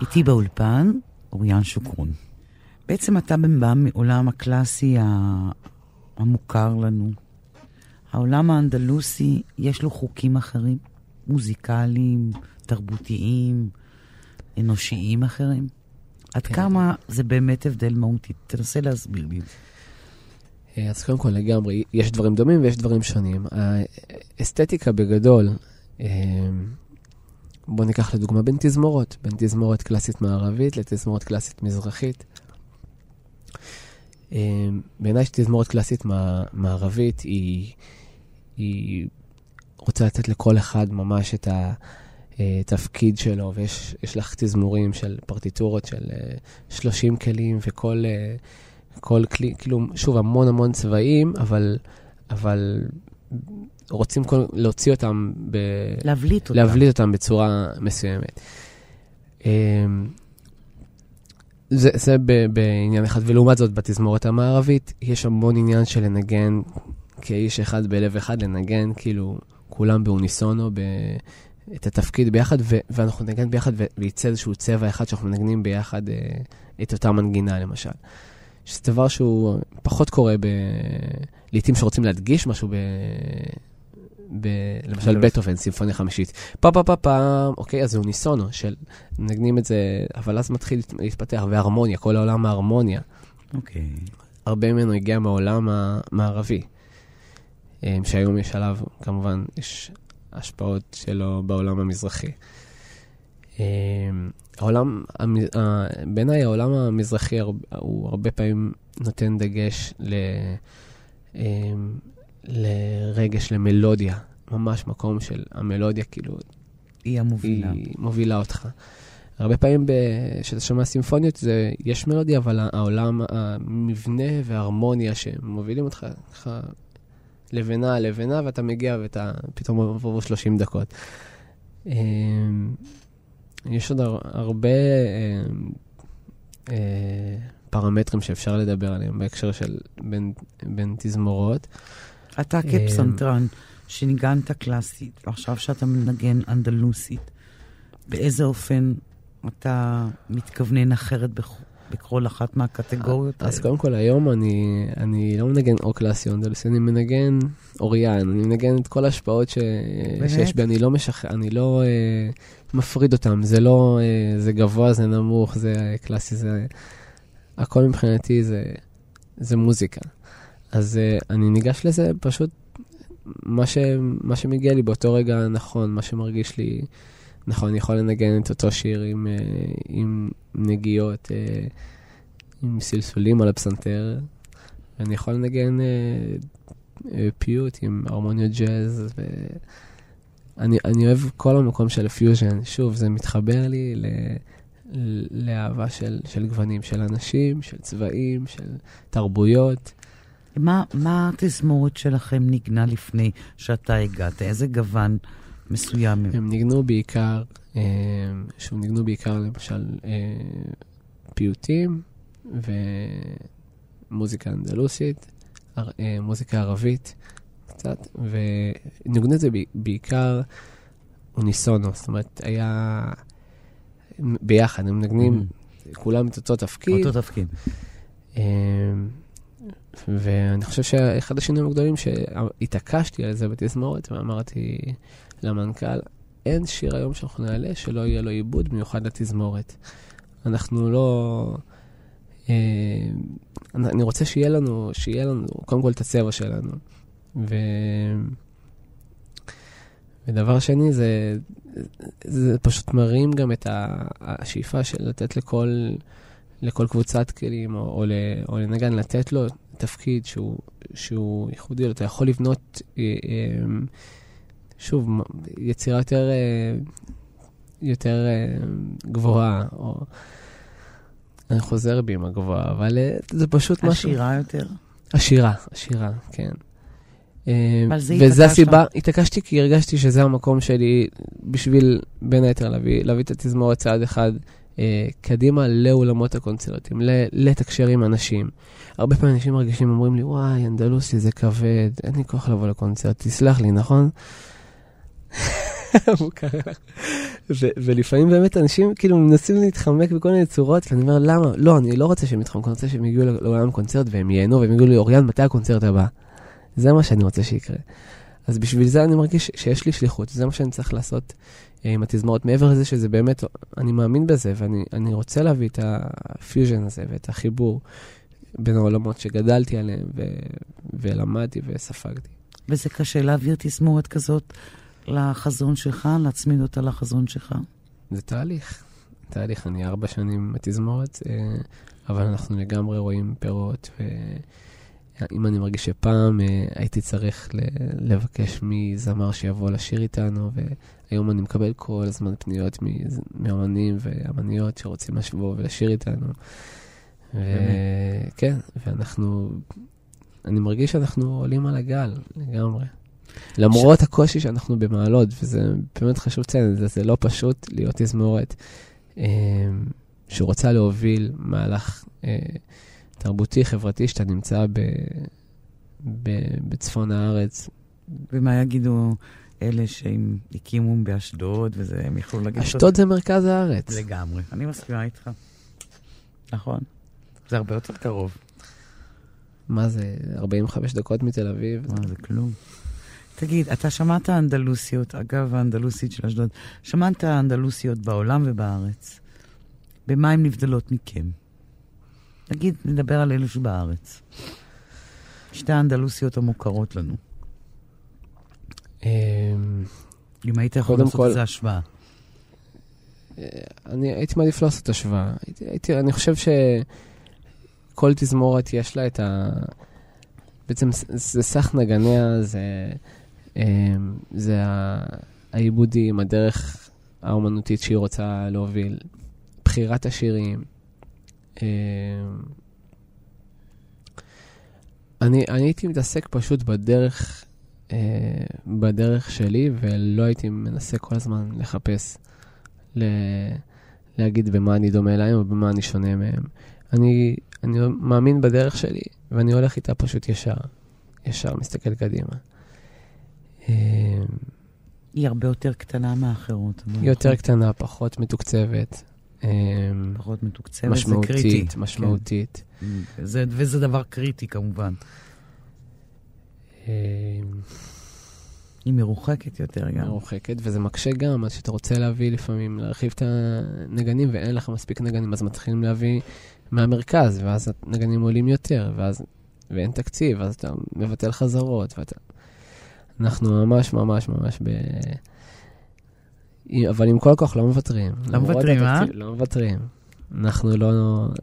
[SPEAKER 3] איתי באולפן אוריאן שוקרון. בעצם אתה בא מעולם הקלאסי המוכר לנו. העולם האנדלוסי, יש לו חוקים אחרים, מוזיקליים, תרבותיים, אנושיים אחרים. עד כן. כמה זה באמת הבדל מהותי? תנסה להסביר לי.
[SPEAKER 4] אה, אז קודם כל לגמרי, יש דברים דומים ויש דברים שונים. האסתטיקה בגדול, אה, בואו ניקח לדוגמה בין תזמורות, בין תזמורת קלאסית מערבית לתזמורת קלאסית מזרחית. אה, בעיניי שתזמורת קלאסית מערבית היא, היא רוצה לתת לכל אחד ממש את התפקיד שלו, ויש לך תזמורים של פרטיטורות של 30 כלים, וכל כל כלי, כאילו, שוב, המון המון צבעים, אבל, אבל רוצים כל, להוציא אותם, ב...
[SPEAKER 3] להבליט אותם.
[SPEAKER 4] להבליט אותם בצורה מסוימת. אמ, זה, זה ב, בעניין אחד, ולעומת זאת, בתזמורת המערבית, יש המון עניין של לנגן כאיש אחד בלב אחד, לנגן כאילו כולם באוניסונו, ב, את התפקיד ביחד, ו, ואנחנו נגן ביחד, וייצא איזשהו צבע אחד שאנחנו מנגנים ביחד אה, את אותה מנגינה, למשל. שזה דבר שהוא פחות קורה ב... לעיתים שרוצים להדגיש משהו ב... ב... למשל בטהובן, סימפוניה חמישית. פה פה פה פה, אוקיי, אז זה אוניסונו של מנגנים את זה, אבל אז מתחיל להתפתח, והרמוניה, כל העולם ההרמוניה.
[SPEAKER 3] אוקיי.
[SPEAKER 4] הרבה ממנו הגיע מהעולם המערבי, אה, שהיום יש עליו, כמובן, יש השפעות שלו בעולם המזרחי. אה, העולם, בעיניי העולם המזרחי הוא הרבה פעמים נותן דגש ל, אמ, לרגש, למלודיה, ממש מקום של המלודיה, כאילו...
[SPEAKER 3] היא המובילה.
[SPEAKER 4] היא מובילה אותך. הרבה פעמים כשאתה שומע סימפוניות, זה, יש מלודיה, אבל העולם, המבנה וההרמוניה שמובילים אותך ככה לבנה לבנה, ואתה מגיע ואתה פתאום עבור 30 דקות. אמ, יש עוד הרבה אה, אה, פרמטרים שאפשר לדבר עליהם בהקשר של בין, בין תזמורות.
[SPEAKER 3] אתה כפסנתרן שניגנת קלאסית, ועכשיו שאתה מנגן אנדלוסית, באיזה אופן אתה מתכוונן אחרת בכל... אחת מהקטגוריות
[SPEAKER 4] האלה? אז קודם כל, היום אני, אני לא מנגן או קלאסי או אנדלוסי, אני מנגן אוריאן, אני מנגן את כל ההשפעות ש... שיש בי, אני לא משחרר, אני לא אה, מפריד אותם, זה לא, אה, זה גבוה, זה נמוך, זה קלאסי, זה... הכל מבחינתי זה, זה מוזיקה. אז אה, אני ניגש לזה פשוט מה, ש, מה שמגיע לי באותו רגע נכון, מה שמרגיש לי נכון, אני יכול לנגן את אותו שיר עם, אה, עם נגיעות, אה, עם סלסולים על הפסנתר, ואני יכול לנגן אה, פיוט עם הרמוניות ג'אז, ואני אני אוהב כל המקום של הפיוז'ן. שוב, זה מתחבר לי ל... לאהבה של, של גוונים, של אנשים, של צבעים, של תרבויות.
[SPEAKER 3] מה, מה התזמורת שלכם ניגנה לפני שאתה הגעת? איזה גוון מסוים.
[SPEAKER 4] הם ניגנו בעיקר, אה, שוב, ניגנו בעיקר למשל אה, פיוטים ומוזיקה אנדלוסית, אה, מוזיקה ערבית קצת, וניגנו את זה בעיקר אוניסונו, זאת אומרת, היה ביחד, הם מנגנים mm-hmm. כולם את אותו תפקיד.
[SPEAKER 3] אותו תפקיד.
[SPEAKER 4] ואני חושב שאחד השינויים הגדולים שהתעקשתי על זה בתזמורת, ואמרתי, למנכ"ל, אין שיר היום שאנחנו נעלה שלא יהיה לו עיבוד מיוחד לתזמורת. אנחנו לא... אה, אני רוצה שיהיה לנו, שיהיה לנו, קודם כל את הצבע שלנו. ו... ודבר שני, זה, זה פשוט מרים גם את השאיפה של לתת לכל, לכל קבוצת כלים, או, או, או לנגן, לתת לו תפקיד שהוא, שהוא ייחודי, אתה יכול לבנות אה, אה, שוב, יצירה יותר, אה, יותר גבוהה, או... אני חוזר בי עם הגבוהה, אבל זה פשוט
[SPEAKER 3] משהו... עשירה יותר?
[SPEAKER 4] עשירה, עשירה, כן. וזה הסיבה, התעקשתי כי הרגשתי שזה המקום שלי בשביל, בין היתר, להביא, להביא את התזמורת צעד אחד קדימה לאולמות הקונצרטים, לתקשר עם אנשים. הרבה פעמים אנשים מרגישים, אומרים לי, וואי, אנדלוסי זה כבד, אין לי כוח לבוא לקונצרט, תסלח לי, נכון? ולפעמים באמת אנשים כאילו מנסים להתחמק בכל מיני צורות, ואני אומר, למה? לא, אני לא רוצה שהם יתחמקו, אני רוצה שהם יגיעו לאולם קונצרט והם ייהנו, והם יגידו לי, אוריאן, מתי הקונצרט הבא? זה מה שאני רוצה שיקרה. אז בשביל זה אני מרגיש שיש לי שליחות, זה מה שאני צריך לעשות אה, עם התזמורת. מעבר לזה שזה באמת, אני מאמין בזה, ואני רוצה להביא את הפיוז'ן הזה ואת החיבור בין העולמות שגדלתי עליהם ו- ולמדתי וספגתי.
[SPEAKER 3] וזה קשה להעביר תזמורת כזאת לחזון שלך, להצמיד אותה לחזון שלך?
[SPEAKER 4] זה תהליך. תהליך, אני ארבע שנים בתזמורת, אה, אבל אנחנו לגמרי רואים פירות, ואם אני מרגיש שפעם אה, הייתי צריך לבקש מזמר שיבוא לשיר איתנו, והיום אני מקבל כל הזמן פניות מאמנים ואמניות שרוצים לשבוא ולשיר איתנו. כן, ואנחנו, אני מרגיש שאנחנו עולים על הגל לגמרי. למרות הקושי שאנחנו במעלות, וזה באמת חשוב לציין, זה, זה לא פשוט להיות תזמורת אה, שרוצה להוביל מהלך אה, תרבותי, חברתי, שאתה נמצא ב, ב, בצפון הארץ.
[SPEAKER 3] ומה יגידו אלה שהם הקימו באשדוד, וזה, הם יכלו להגיד...
[SPEAKER 4] אשדוד זה מרכז הארץ.
[SPEAKER 3] לגמרי, אני מסכימה איתך. נכון. זה הרבה יותר קרוב.
[SPEAKER 4] מה זה, 45 דקות מתל אביב?
[SPEAKER 3] מה, זה כלום. תגיד, אתה שמעת אנדלוסיות, אגב, האנדלוסית של אשדוד, שמעת אנדלוסיות בעולם ובארץ. במה הן נבדלות מכם? נגיד, נדבר על אלו שבארץ. שתי האנדלוסיות המוכרות לנו.
[SPEAKER 4] אמ,
[SPEAKER 3] אם היית יכול לעשות איזה השוואה.
[SPEAKER 4] אה, אני הייתי מעדיף לעשות השוואה. הייתי, הייתי, אני חושב שכל תזמורת יש לה את ה... בעצם זה סך נגניה, זה אמ, זה העיבודים, הדרך האומנותית שהיא רוצה להוביל, בחירת השירים. אמ, אני, אני הייתי מתעסק פשוט בדרך, אה, בדרך שלי, ולא הייתי מנסה כל הזמן לחפש, ל, להגיד במה אני דומה להם או במה אני שונה מהם. אני, אני מאמין בדרך שלי, ואני הולך איתה פשוט ישר, ישר מסתכל קדימה.
[SPEAKER 3] היא הרבה יותר קטנה מהאחרות.
[SPEAKER 4] היא יותר קטנה, פחות מתוקצבת.
[SPEAKER 3] אמ, פחות מתוקצבת, זה קריטי.
[SPEAKER 4] משמעותית, משמעותית.
[SPEAKER 3] כן. זה, וזה דבר קריטי כמובן.
[SPEAKER 4] אמ,
[SPEAKER 3] היא מרוחקת יותר גם.
[SPEAKER 4] מרוחקת, וזה מקשה גם, אז שאתה רוצה להביא לפעמים, להרחיב את הנגנים, ואין לך מספיק נגנים, אז מתחילים להביא מהמרכז, ואז הנגנים עולים יותר, ואז, ואין תקציב, אז אתה מבטל חזרות, ואתה... אנחנו ממש ממש ממש ב... אבל עם כל הכוח לא מוותרים.
[SPEAKER 3] לא מוותרים, אה?
[SPEAKER 4] לא מוותרים. אנחנו לא,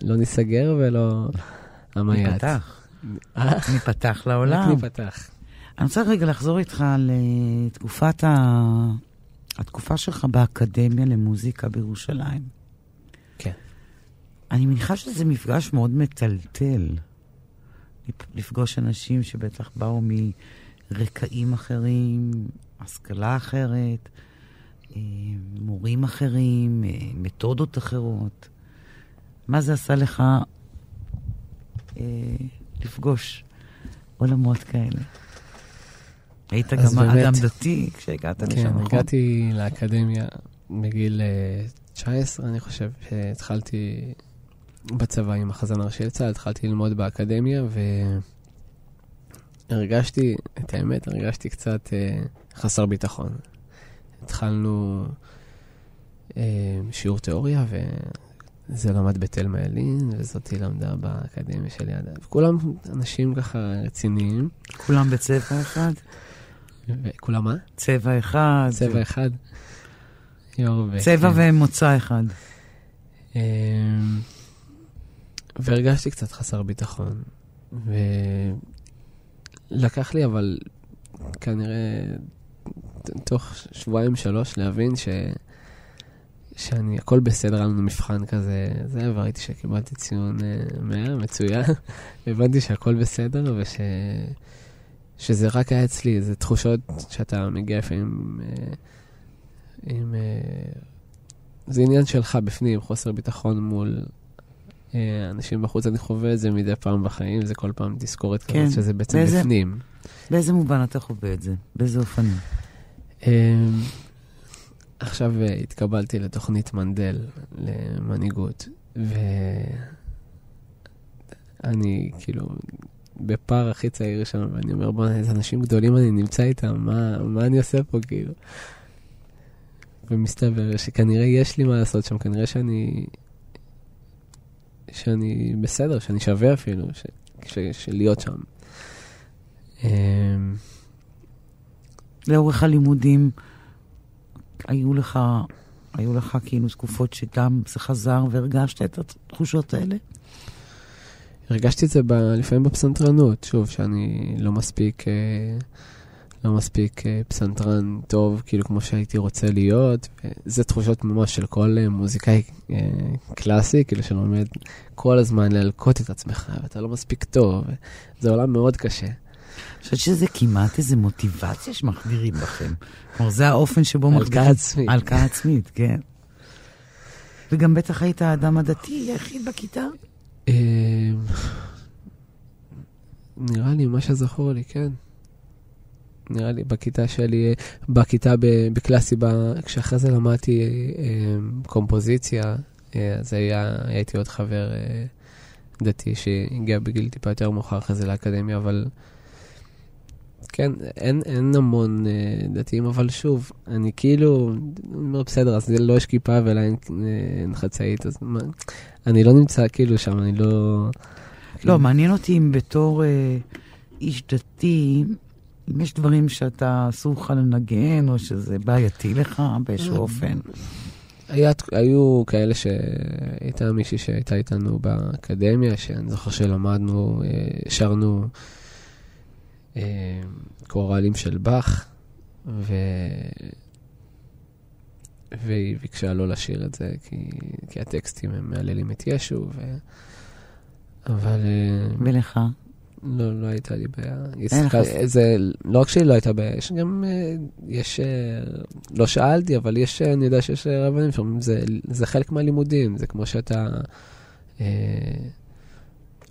[SPEAKER 4] לא ניסגר ולא המייט.
[SPEAKER 3] ניפתח. ניפתח לעולם.
[SPEAKER 4] רק ניפתח.
[SPEAKER 3] אני רוצה רגע לחזור איתך לתקופת ה... התקופה שלך באקדמיה למוזיקה בירושלים.
[SPEAKER 4] כן.
[SPEAKER 3] אני מניחה שזה מפגש מאוד מטלטל. לפגוש אנשים שבטח באו מ... רקעים אחרים, השכלה אחרת, אה, מורים אחרים, אה, מתודות אחרות. מה זה עשה לך אה, לפגוש עולמות כאלה? היית גם באמת, אדם דתי כשהגעת כן, לשם, נכון?
[SPEAKER 4] כן, הגעתי לאקדמיה בגיל 19, אני חושב, שהתחלתי בצבא עם החזן הראשי לצה"ל, התחלתי ללמוד באקדמיה, ו... הרגשתי, את האמת, הרגשתי קצת אה, חסר ביטחון. התחלנו אה, שיעור תיאוריה, וזה למד בתלמה ילין, וזאתי למדה באקדמיה של יד. וכולם אנשים ככה רציניים.
[SPEAKER 3] כולם בצבע אחד?
[SPEAKER 4] כולם מה?
[SPEAKER 3] צבע אחד.
[SPEAKER 4] צבע אחד.
[SPEAKER 3] צבע כן. ומוצא אחד.
[SPEAKER 4] אה, והרגשתי קצת חסר ביטחון. ו... לקח לי אבל כנראה תוך שבועיים שלוש להבין ש... שאני, הכל בסדר, היה לנו מבחן כזה, זה, וראיתי שקיבלתי ציון uh, 100, מצוין. הבנתי שהכל בסדר, וש... שזה רק היה אצלי, זה תחושות שאתה מגיע לפעמים uh, עם... Uh, זה עניין שלך בפנים, חוסר ביטחון מול אה, אנשים בחוץ, אני חווה את זה מדי פעם בחיים, זה כל פעם תזכורת כן. כזאת שזה בעצם באיזה, בפנים.
[SPEAKER 3] באיזה מובן אתה חווה את זה? באיזה אופנים?
[SPEAKER 4] אה, עכשיו אה, התקבלתי לתוכנית מנדל למנהיגות, ואני כאילו בפער הכי צעיר שם, ואני אומר, בוא'נה, איזה אנשים גדולים אני נמצא איתם, מה, מה אני עושה פה, כאילו? ומסתבר שכנראה יש לי מה לעשות שם, כנראה שאני... שאני בסדר, שאני שווה אפילו, ש... ש... של להיות שם.
[SPEAKER 3] לאורך הלימודים, היו לך, היו לך כאילו תקופות שגם זה חזר והרגשת את התחושות האלה?
[SPEAKER 4] הרגשתי את זה ב... לפעמים בפסנתרנות, שוב, שאני לא מספיק, אה, לא מספיק אה, פסנתרן טוב, כאילו כמו שהייתי רוצה להיות. זה תחושות ממש של כל אה, מוזיקאי קלאסי, כאילו שלומד כל הזמן להלקוט את עצמך, ואתה לא מספיק טוב. זה עולם מאוד קשה.
[SPEAKER 3] חושבת שזה כמעט איזו מוטיבציה שמחדירים בכם. כלומר, זה האופן שבו מחדירים...
[SPEAKER 4] הלקאה עצמית.
[SPEAKER 3] הלקאה עצמית, כן. וגם בטח היית האדם הדתי היחיד בכיתה?
[SPEAKER 4] אמ, נראה לי, מה שזכור לי, כן. נראה לי, בכיתה שלי, בכיתה בקלאסי, כשאחרי זה למדתי אמ, קומפוזיציה, אה, אז היה, הייתי עוד חבר אה, דתי שהגיע בגיל טיפה יותר מאוחר אחרי זה לאקדמיה, אבל כן, אין, אין המון uh, דתיים, אבל שוב, אני כאילו, אני אומר, בסדר, אז לא יש כיפה ולה אין, אין חצאית, אז מה, אני לא נמצא כאילו שם, אני לא...
[SPEAKER 3] לא,
[SPEAKER 4] כאילו...
[SPEAKER 3] מעניין אותי אם בתור אה, איש דתי, אם יש דברים שאתה אסור לך לנגן, או שזה בעייתי לך באיזשהו אופן.
[SPEAKER 4] היה, היו כאלה שהייתה מישהי שהייתה איתנו באקדמיה, שאני זוכר שלמדנו, אה, שרנו אה, קורלים של באך, ו... והיא ביקשה לא לשיר את זה, כי, כי הטקסטים הם מהללים את ישו, ו... אבל... אה,
[SPEAKER 3] ולך?
[SPEAKER 4] לא, לא הייתה לי בעיה.
[SPEAKER 3] לך...
[SPEAKER 4] זה, לא רק שלי לא הייתה בעיה, יש גם, אה, יש, לא שאלתי, אבל יש, אני יודע שיש רבנים שאומרים, זה, זה חלק מהלימודים, זה כמו שאתה... אה,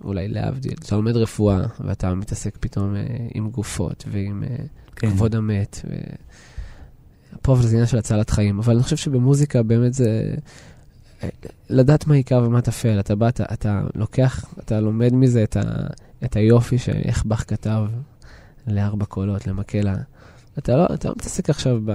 [SPEAKER 4] אולי להבדיל, אתה לומד רפואה, ואתה מתעסק פתאום אה, עם גופות ועם אה, כן. כבוד המת. ו... פה זה עניין של הצלת חיים, אבל אני חושב שבמוזיקה באמת זה אה, לדעת מה עיקר ומה טפל. אתה בא, אתה, אתה לוקח, אתה לומד מזה את, ה, את היופי שאיך באך כתב לארבע קולות, למקהלה. אתה לא, אתה לא מתעסק עכשיו ב,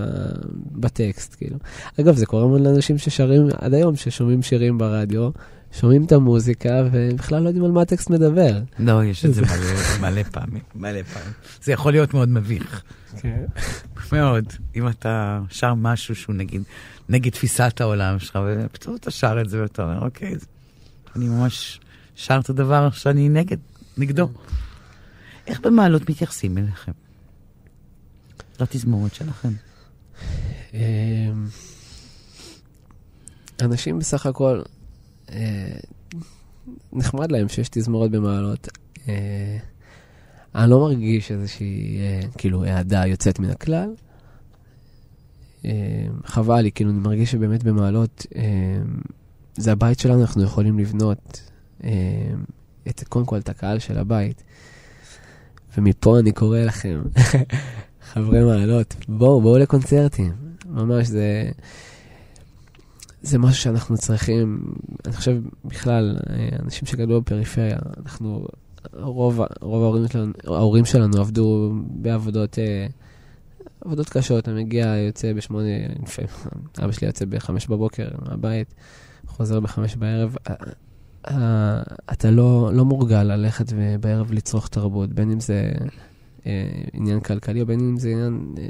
[SPEAKER 4] בטקסט, כאילו. אגב, זה קורה מאוד לאנשים ששרים עד היום, ששומעים שירים ברדיו, שומעים את המוזיקה ובכלל לא יודעים על מה הטקסט מדבר.
[SPEAKER 3] לא, יש את זה מלא, מלא פעמים, מלא פעמים. זה יכול להיות מאוד מביך. כן. מאוד. אם אתה שר משהו שהוא נגיד נגד תפיסת העולם שלך, ופתאום אתה שר את זה ואתה אומר, אוקיי, אני ממש שר את הדבר שאני נגד, נגדו. איך במעלות מתייחסים אליכם? לתזמורת שלכם.
[SPEAKER 4] אמ, אנשים בסך הכל, נחמד להם שיש תזמורת במעלות. אה, אני לא מרגיש איזושהי, אה, כאילו, אהדה יוצאת מן הכלל. חבל לי, כאילו, אני מרגיש שבאמת במעלות, זה הבית שלנו, אנחנו יכולים לבנות את, קודם כל, את הקהל של הבית. ומפה אני קורא לכם, חברי מעלות, בואו, בואו לקונצרטים. ממש, זה... זה משהו שאנחנו צריכים, אני חושב בכלל, אנשים שגדלו בפריפריה, אנחנו, רוב, רוב ההורים, שלנו, ההורים שלנו עבדו בעבודות אה, עבודות קשות, אני מגיע, יוצא בשמונה, לפעמים, אבא שלי יוצא בחמש בבוקר מהבית, חוזר בחמש בערב. אתה לא, לא מורגל ללכת בערב לצרוך תרבות, בין אם זה אה, עניין כלכלי, או בין אם זה עניין אה,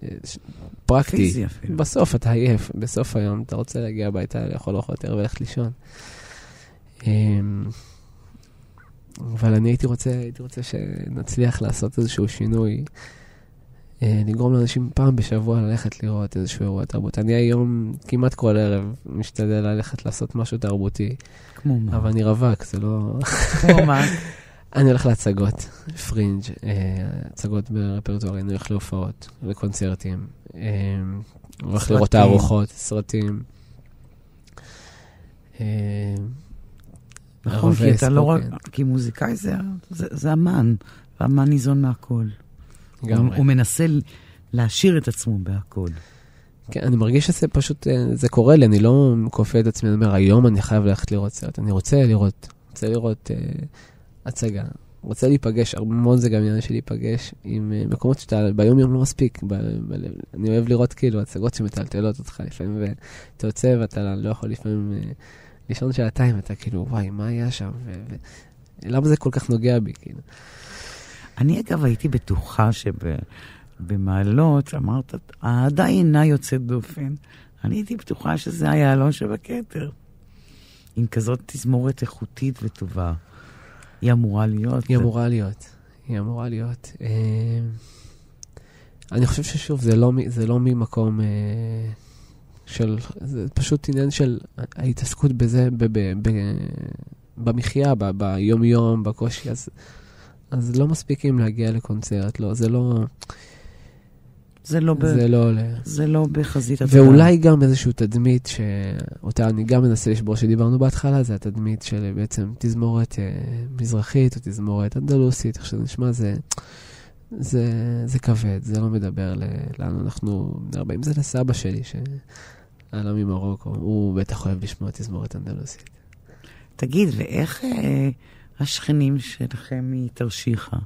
[SPEAKER 4] פרקטי. פיזי אפילו. בסוף אתה עייף, בסוף היום אתה רוצה להגיע הביתה, לאכול אוכל יותר וללכת לישון. אה, אבל אני הייתי רוצה, הייתי רוצה שנצליח לעשות איזשהו שינוי, לגרום לאנשים פעם בשבוע ללכת לראות איזשהו אירוע תרבות. אני היום כמעט כל ערב משתדל ללכת לעשות משהו תרבותי.
[SPEAKER 3] כמו מה?
[SPEAKER 4] אבל אני רווק, זה לא...
[SPEAKER 3] כמו מה?
[SPEAKER 4] אני הולך להצגות, פרינג', אה, הצגות ברפרטוארי, אני הולך להופעות, לקונצרטים, אה, הולך לראות תערוכות, סרטים. אה,
[SPEAKER 3] נכון, כי אתה לא רק, כי מוזיקאי זה אמן, ואמן ניזון מהכל. הוא מנסה להשאיר את עצמו בהכל.
[SPEAKER 4] כן, אני מרגיש שזה פשוט, זה קורה לי, אני לא כופה את עצמי, אני אומר, היום אני חייב ללכת לראות סרט, אני רוצה לראות, רוצה לראות הצגה, רוצה להיפגש, המון זה גם עניין של להיפגש עם uh, מקומות שאתה ביום יום לא מספיק, ב, ב, אני אוהב לראות כאילו הצגות שמטלטלות אותך לפעמים, ואתה יוצא ואתה לא יכול לפעמים uh, לישון שעתיים, אתה כאילו, וואי, מה היה שם, ולמה זה כל כך נוגע בי, כאילו.
[SPEAKER 3] אני אגב הייתי בטוחה שב... במעלות, אמרת, האהדה אינה יוצאת דופן. אני הייתי בטוחה שזה היהלום שבכתר. עם כזאת תזמורת איכותית וטובה. היא אמורה להיות.
[SPEAKER 4] היא אמורה להיות. היא אמורה להיות. אה, אני חושב ששוב, זה לא, זה לא ממקום אה, של... זה פשוט עניין של ההתעסקות בזה, ב, ב, ב, במחיה, ב, ביום-יום, בקושי, אז, אז לא מספיקים להגיע לקונצרט, לא, זה לא...
[SPEAKER 3] זה לא, ב...
[SPEAKER 4] זה לא עולה.
[SPEAKER 3] זה לא בחזית התודעה.
[SPEAKER 4] ואולי גם איזושהי תדמית שאותה אני גם מנסה לשבור, שדיברנו בהתחלה, זה התדמית של בעצם תזמורת אה, מזרחית או תזמורת אנדלוסית, איך שזה נשמע, זה, זה, זה כבד, זה לא מדבר לאן אנחנו אם זה לסבא שלי, שעלה ממרוקו, הוא בטח אוהב לשמוע תזמורת אנדלוסית.
[SPEAKER 3] תגיד, ואיך אה, השכנים שלכם מתרשיחא?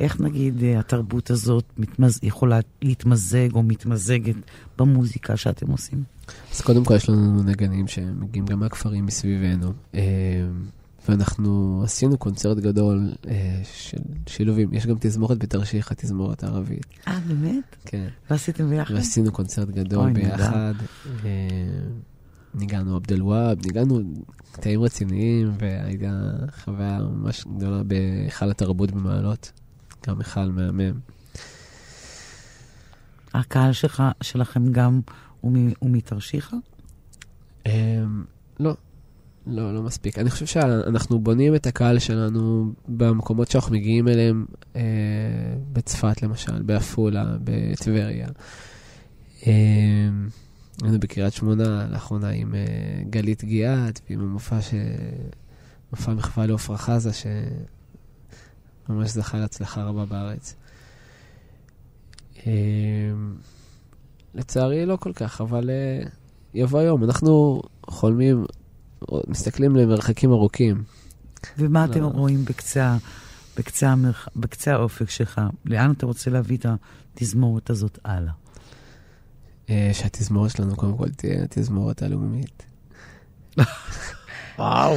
[SPEAKER 3] איך נגיד אה, התרבות הזאת מתמז... יכולה להתמזג או מתמזגת במוזיקה שאתם עושים?
[SPEAKER 4] אז קודם כל יש לנו נגנים שמגיעים גם מהכפרים מסביבנו, אה, ואנחנו עשינו קונצרט גדול אה, של שילובים. יש גם תזמורת בתרשיחא, תזמורת ערבית.
[SPEAKER 3] אה, באמת?
[SPEAKER 4] כן.
[SPEAKER 3] ועשיתם ביחד?
[SPEAKER 4] ועשינו קונצרט גדול אוי, ביחד. ניגענו עבד אל-והאב, ניגענו קטעים רציניים, והייתה חוויה ממש גדולה בהיכל התרבות במעלות. גם מיכל מהמם.
[SPEAKER 3] הקהל שלך, שלכם גם הוא, מתרשיחא?
[SPEAKER 4] Um, לא, לא, לא מספיק. אני חושב שאנחנו בונים את הקהל שלנו במקומות שאנחנו מגיעים אליהם, uh, בצפת למשל, בעפולה, בטבריה. Um, היינו בקריית שמונה לאחרונה עם uh, גלית גיאת ועם המופע ש... מופע מחווה לעפרה חזה, ש... ממש זכה להצלחה רבה בארץ. אמ, לצערי לא כל כך, אבל אה, יבוא היום. אנחנו חולמים, מסתכלים למרחקים ארוכים.
[SPEAKER 3] ומה אתם לא. רואים בקצה, בקצה, המרח... בקצה האופק שלך? לאן אתה רוצה להביא את התזמורת הזאת הלאה?
[SPEAKER 4] אה, שהתזמורת שלנו קודם כל תהיה התזמורת הלאומית.
[SPEAKER 3] וואו.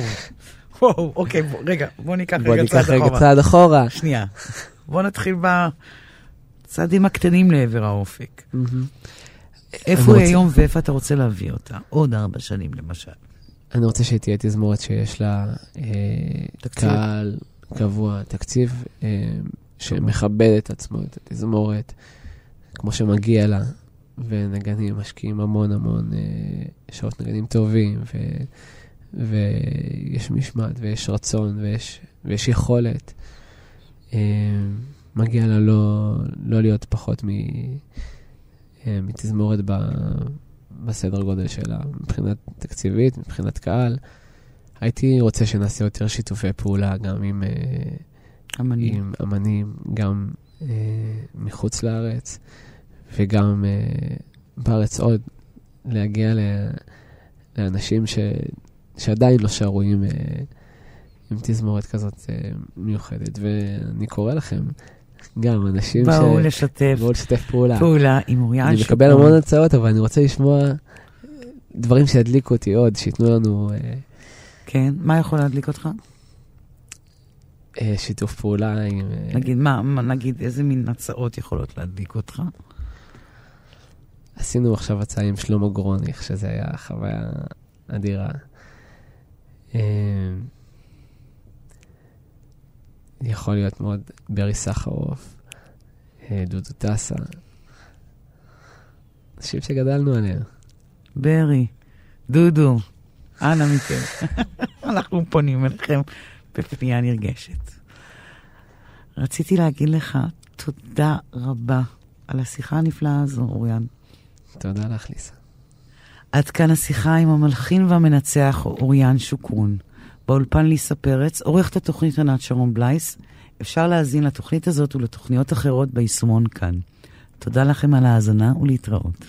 [SPEAKER 3] וואו, אוקיי, בוא, רגע, בוא ניקח
[SPEAKER 4] בוא
[SPEAKER 3] רגע
[SPEAKER 4] צעד אחורה.
[SPEAKER 3] בוא
[SPEAKER 4] ניקח רגע צעד אחורה.
[SPEAKER 3] שנייה. בוא נתחיל בצעדים הקטנים לעבר האופק. איפה היא היום ואיפה אתה רוצה להביא אותה? עוד ארבע שנים למשל.
[SPEAKER 4] אני רוצה שהיא תהיה תזמורת שיש לה אה, קהל קבוע, תקציב אה, שמכבד את עצמו, את התזמורת, כמו שמגיע לה, ונגנים משקיעים המון המון אה, שעות נגנים טובים, ו... ויש משמעת, ויש רצון, ויש, ויש יכולת. אה, מגיע לה לא, לא להיות פחות מ, אה, מתזמורת ב, בסדר גודל שלה, מבחינת תקציבית, מבחינת קהל. הייתי רוצה שנעשה יותר שיתופי פעולה גם עם
[SPEAKER 3] אמנים,
[SPEAKER 4] עם אמנים גם אה, מחוץ לארץ, וגם אה, בארץ עוד, להגיע ל, לאנשים ש... שעדיין לא שרו עם, אה, עם תזמורת כזאת אה, מיוחדת. ואני קורא לכם, גם אנשים
[SPEAKER 3] באו ש... באו לשתף.
[SPEAKER 4] באו לשתף פעולה.
[SPEAKER 3] פעולה עם אוריאן
[SPEAKER 4] אני מקבל המון הצעות, אבל אני רוצה לשמוע דברים שידליקו אותי עוד, שייתנו לנו... אה,
[SPEAKER 3] כן, מה יכול להדליק אותך?
[SPEAKER 4] שיתוף פעולה עם...
[SPEAKER 3] נגיד, מה, נגיד, איזה מין הצעות יכולות להדליק אותך?
[SPEAKER 4] עשינו עכשיו הצעה עם שלמה גרוניך, שזה היה חוויה אדירה. אמ, יכול להיות מאוד ברי סחרוף, אה, דודו טסה, אנשים שגדלנו עליהם.
[SPEAKER 3] ברי, דודו, אנא מכם. אנחנו פונים אליכם בפנייה נרגשת. רציתי להגיד לך תודה רבה על השיחה הנפלאה הזו, אוריאן.
[SPEAKER 4] תודה לך, ליסה.
[SPEAKER 3] עד כאן השיחה עם המלחין והמנצח אוריאן שוקרון. באולפן ליסה פרץ, עורכת התוכנית ענת שרון בלייס. אפשר להאזין לתוכנית הזאת ולתוכניות אחרות ביישומון כאן. תודה לכם על ההאזנה ולהתראות.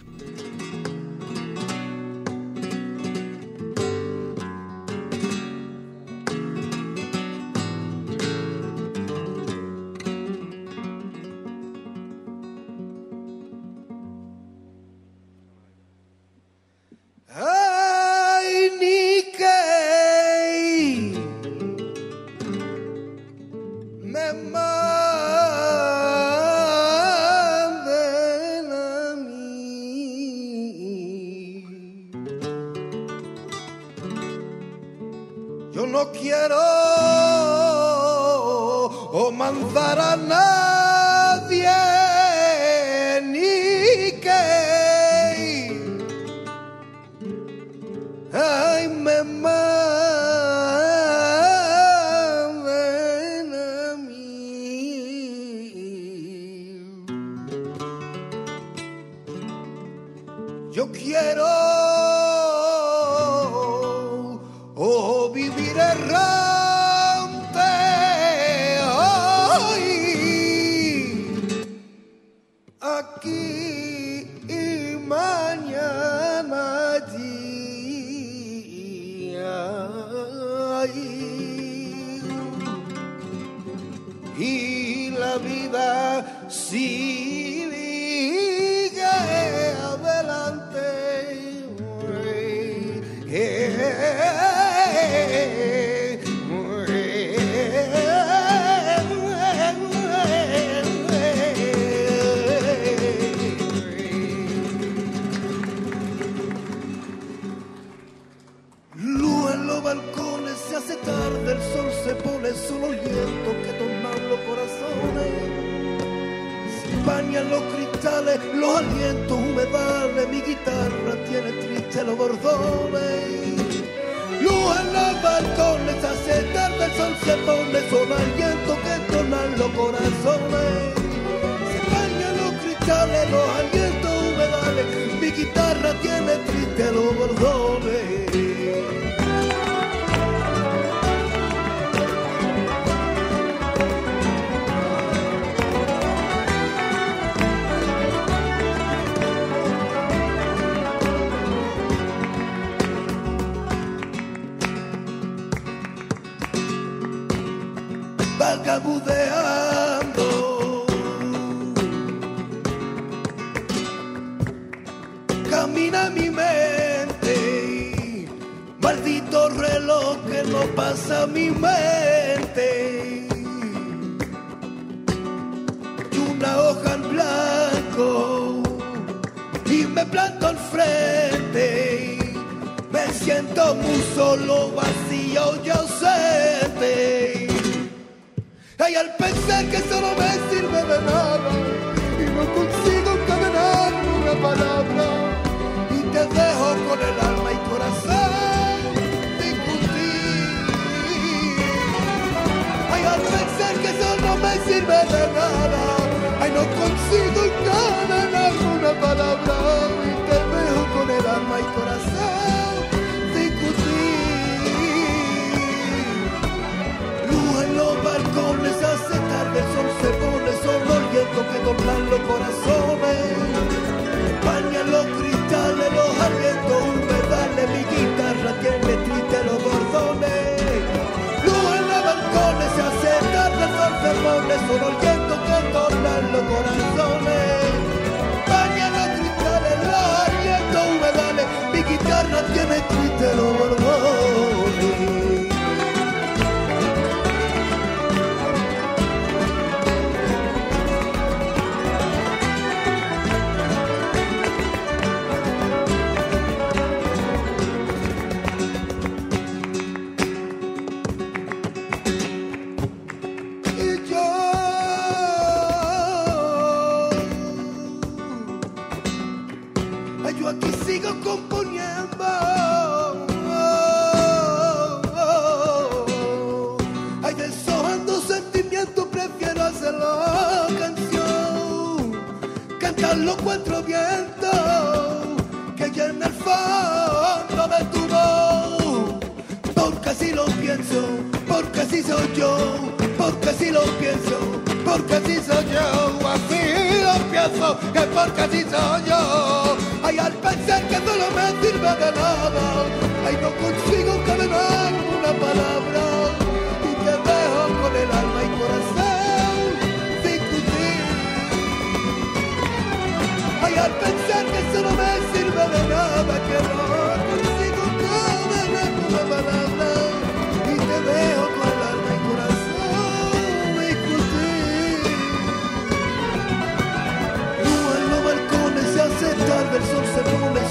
[SPEAKER 6] Yo quiero oh, vivir errante Luz en los balcones hace tarde, el sol se pone solo el viento que tornan los corazones. Se bañan los cristales, los alientos humedales, mi guitarra tiene triste los bordones. Camina mi mente, maldito reloj que no pasa mi mente. Y una hoja en blanco y me planto al frente. Me siento muy solo, vacío y ausente. Ay, al pensar que solo me sirve de nada y no consigo encadenar una palabra y dejo con el alma y corazón discutir. Ay, al pensar que solo me sirve de nada, ay, no consigo encadenar una palabra y te dejo con el alma y corazón discutir. Luz en los balcones hace tarde, el sol se pone solo que doblan los corazones. Bañan los cristales, los alientos humedales, mi guitarra tiene triste los bordones. Luz en los balcones se hace tarde, el sol se pone solo el viento que doblan los corazones. Bañan los cristales, los alientos humedales, mi guitarra tiene triste los bordones. Yo aquí sigo componiendo. Ay, deshojando sentimientos, prefiero hacerlo canción. Cantar los cuatro vientos que llena el fondo de tu voz porque así lo pienso, porque así soy yo, porque así lo pienso, porque así soy yo, así lo pienso, que porque así soy yo. Ay, al pensar que solo me sirve de nada, ay, no consigo encadenar una palabra y te dejo con el alma y corazón discutir. Ay, al pensar que solo me sirve de nada, que no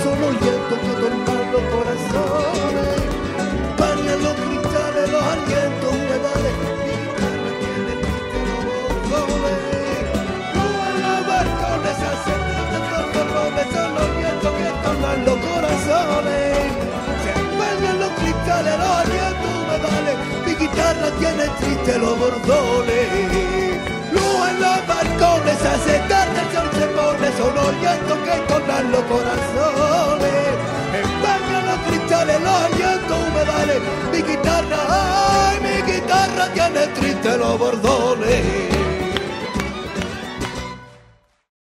[SPEAKER 6] solo aliento que tornan los corazones. Bañan los cristales, los alientos, humedales, que le piten los bocones. Luan los balcones, ascenden de tortolones, son los vientos que tornan los corazones. Se los cristales, los alientos, humedales, mi guitarra tiene triste los bordones. Luan los balcones, hace sol se pone, son llantos que tornan los corazones. Empañan los cristales, los llantos humedales, mi guitarra, ay, mi guitarra tiene triste los bordones.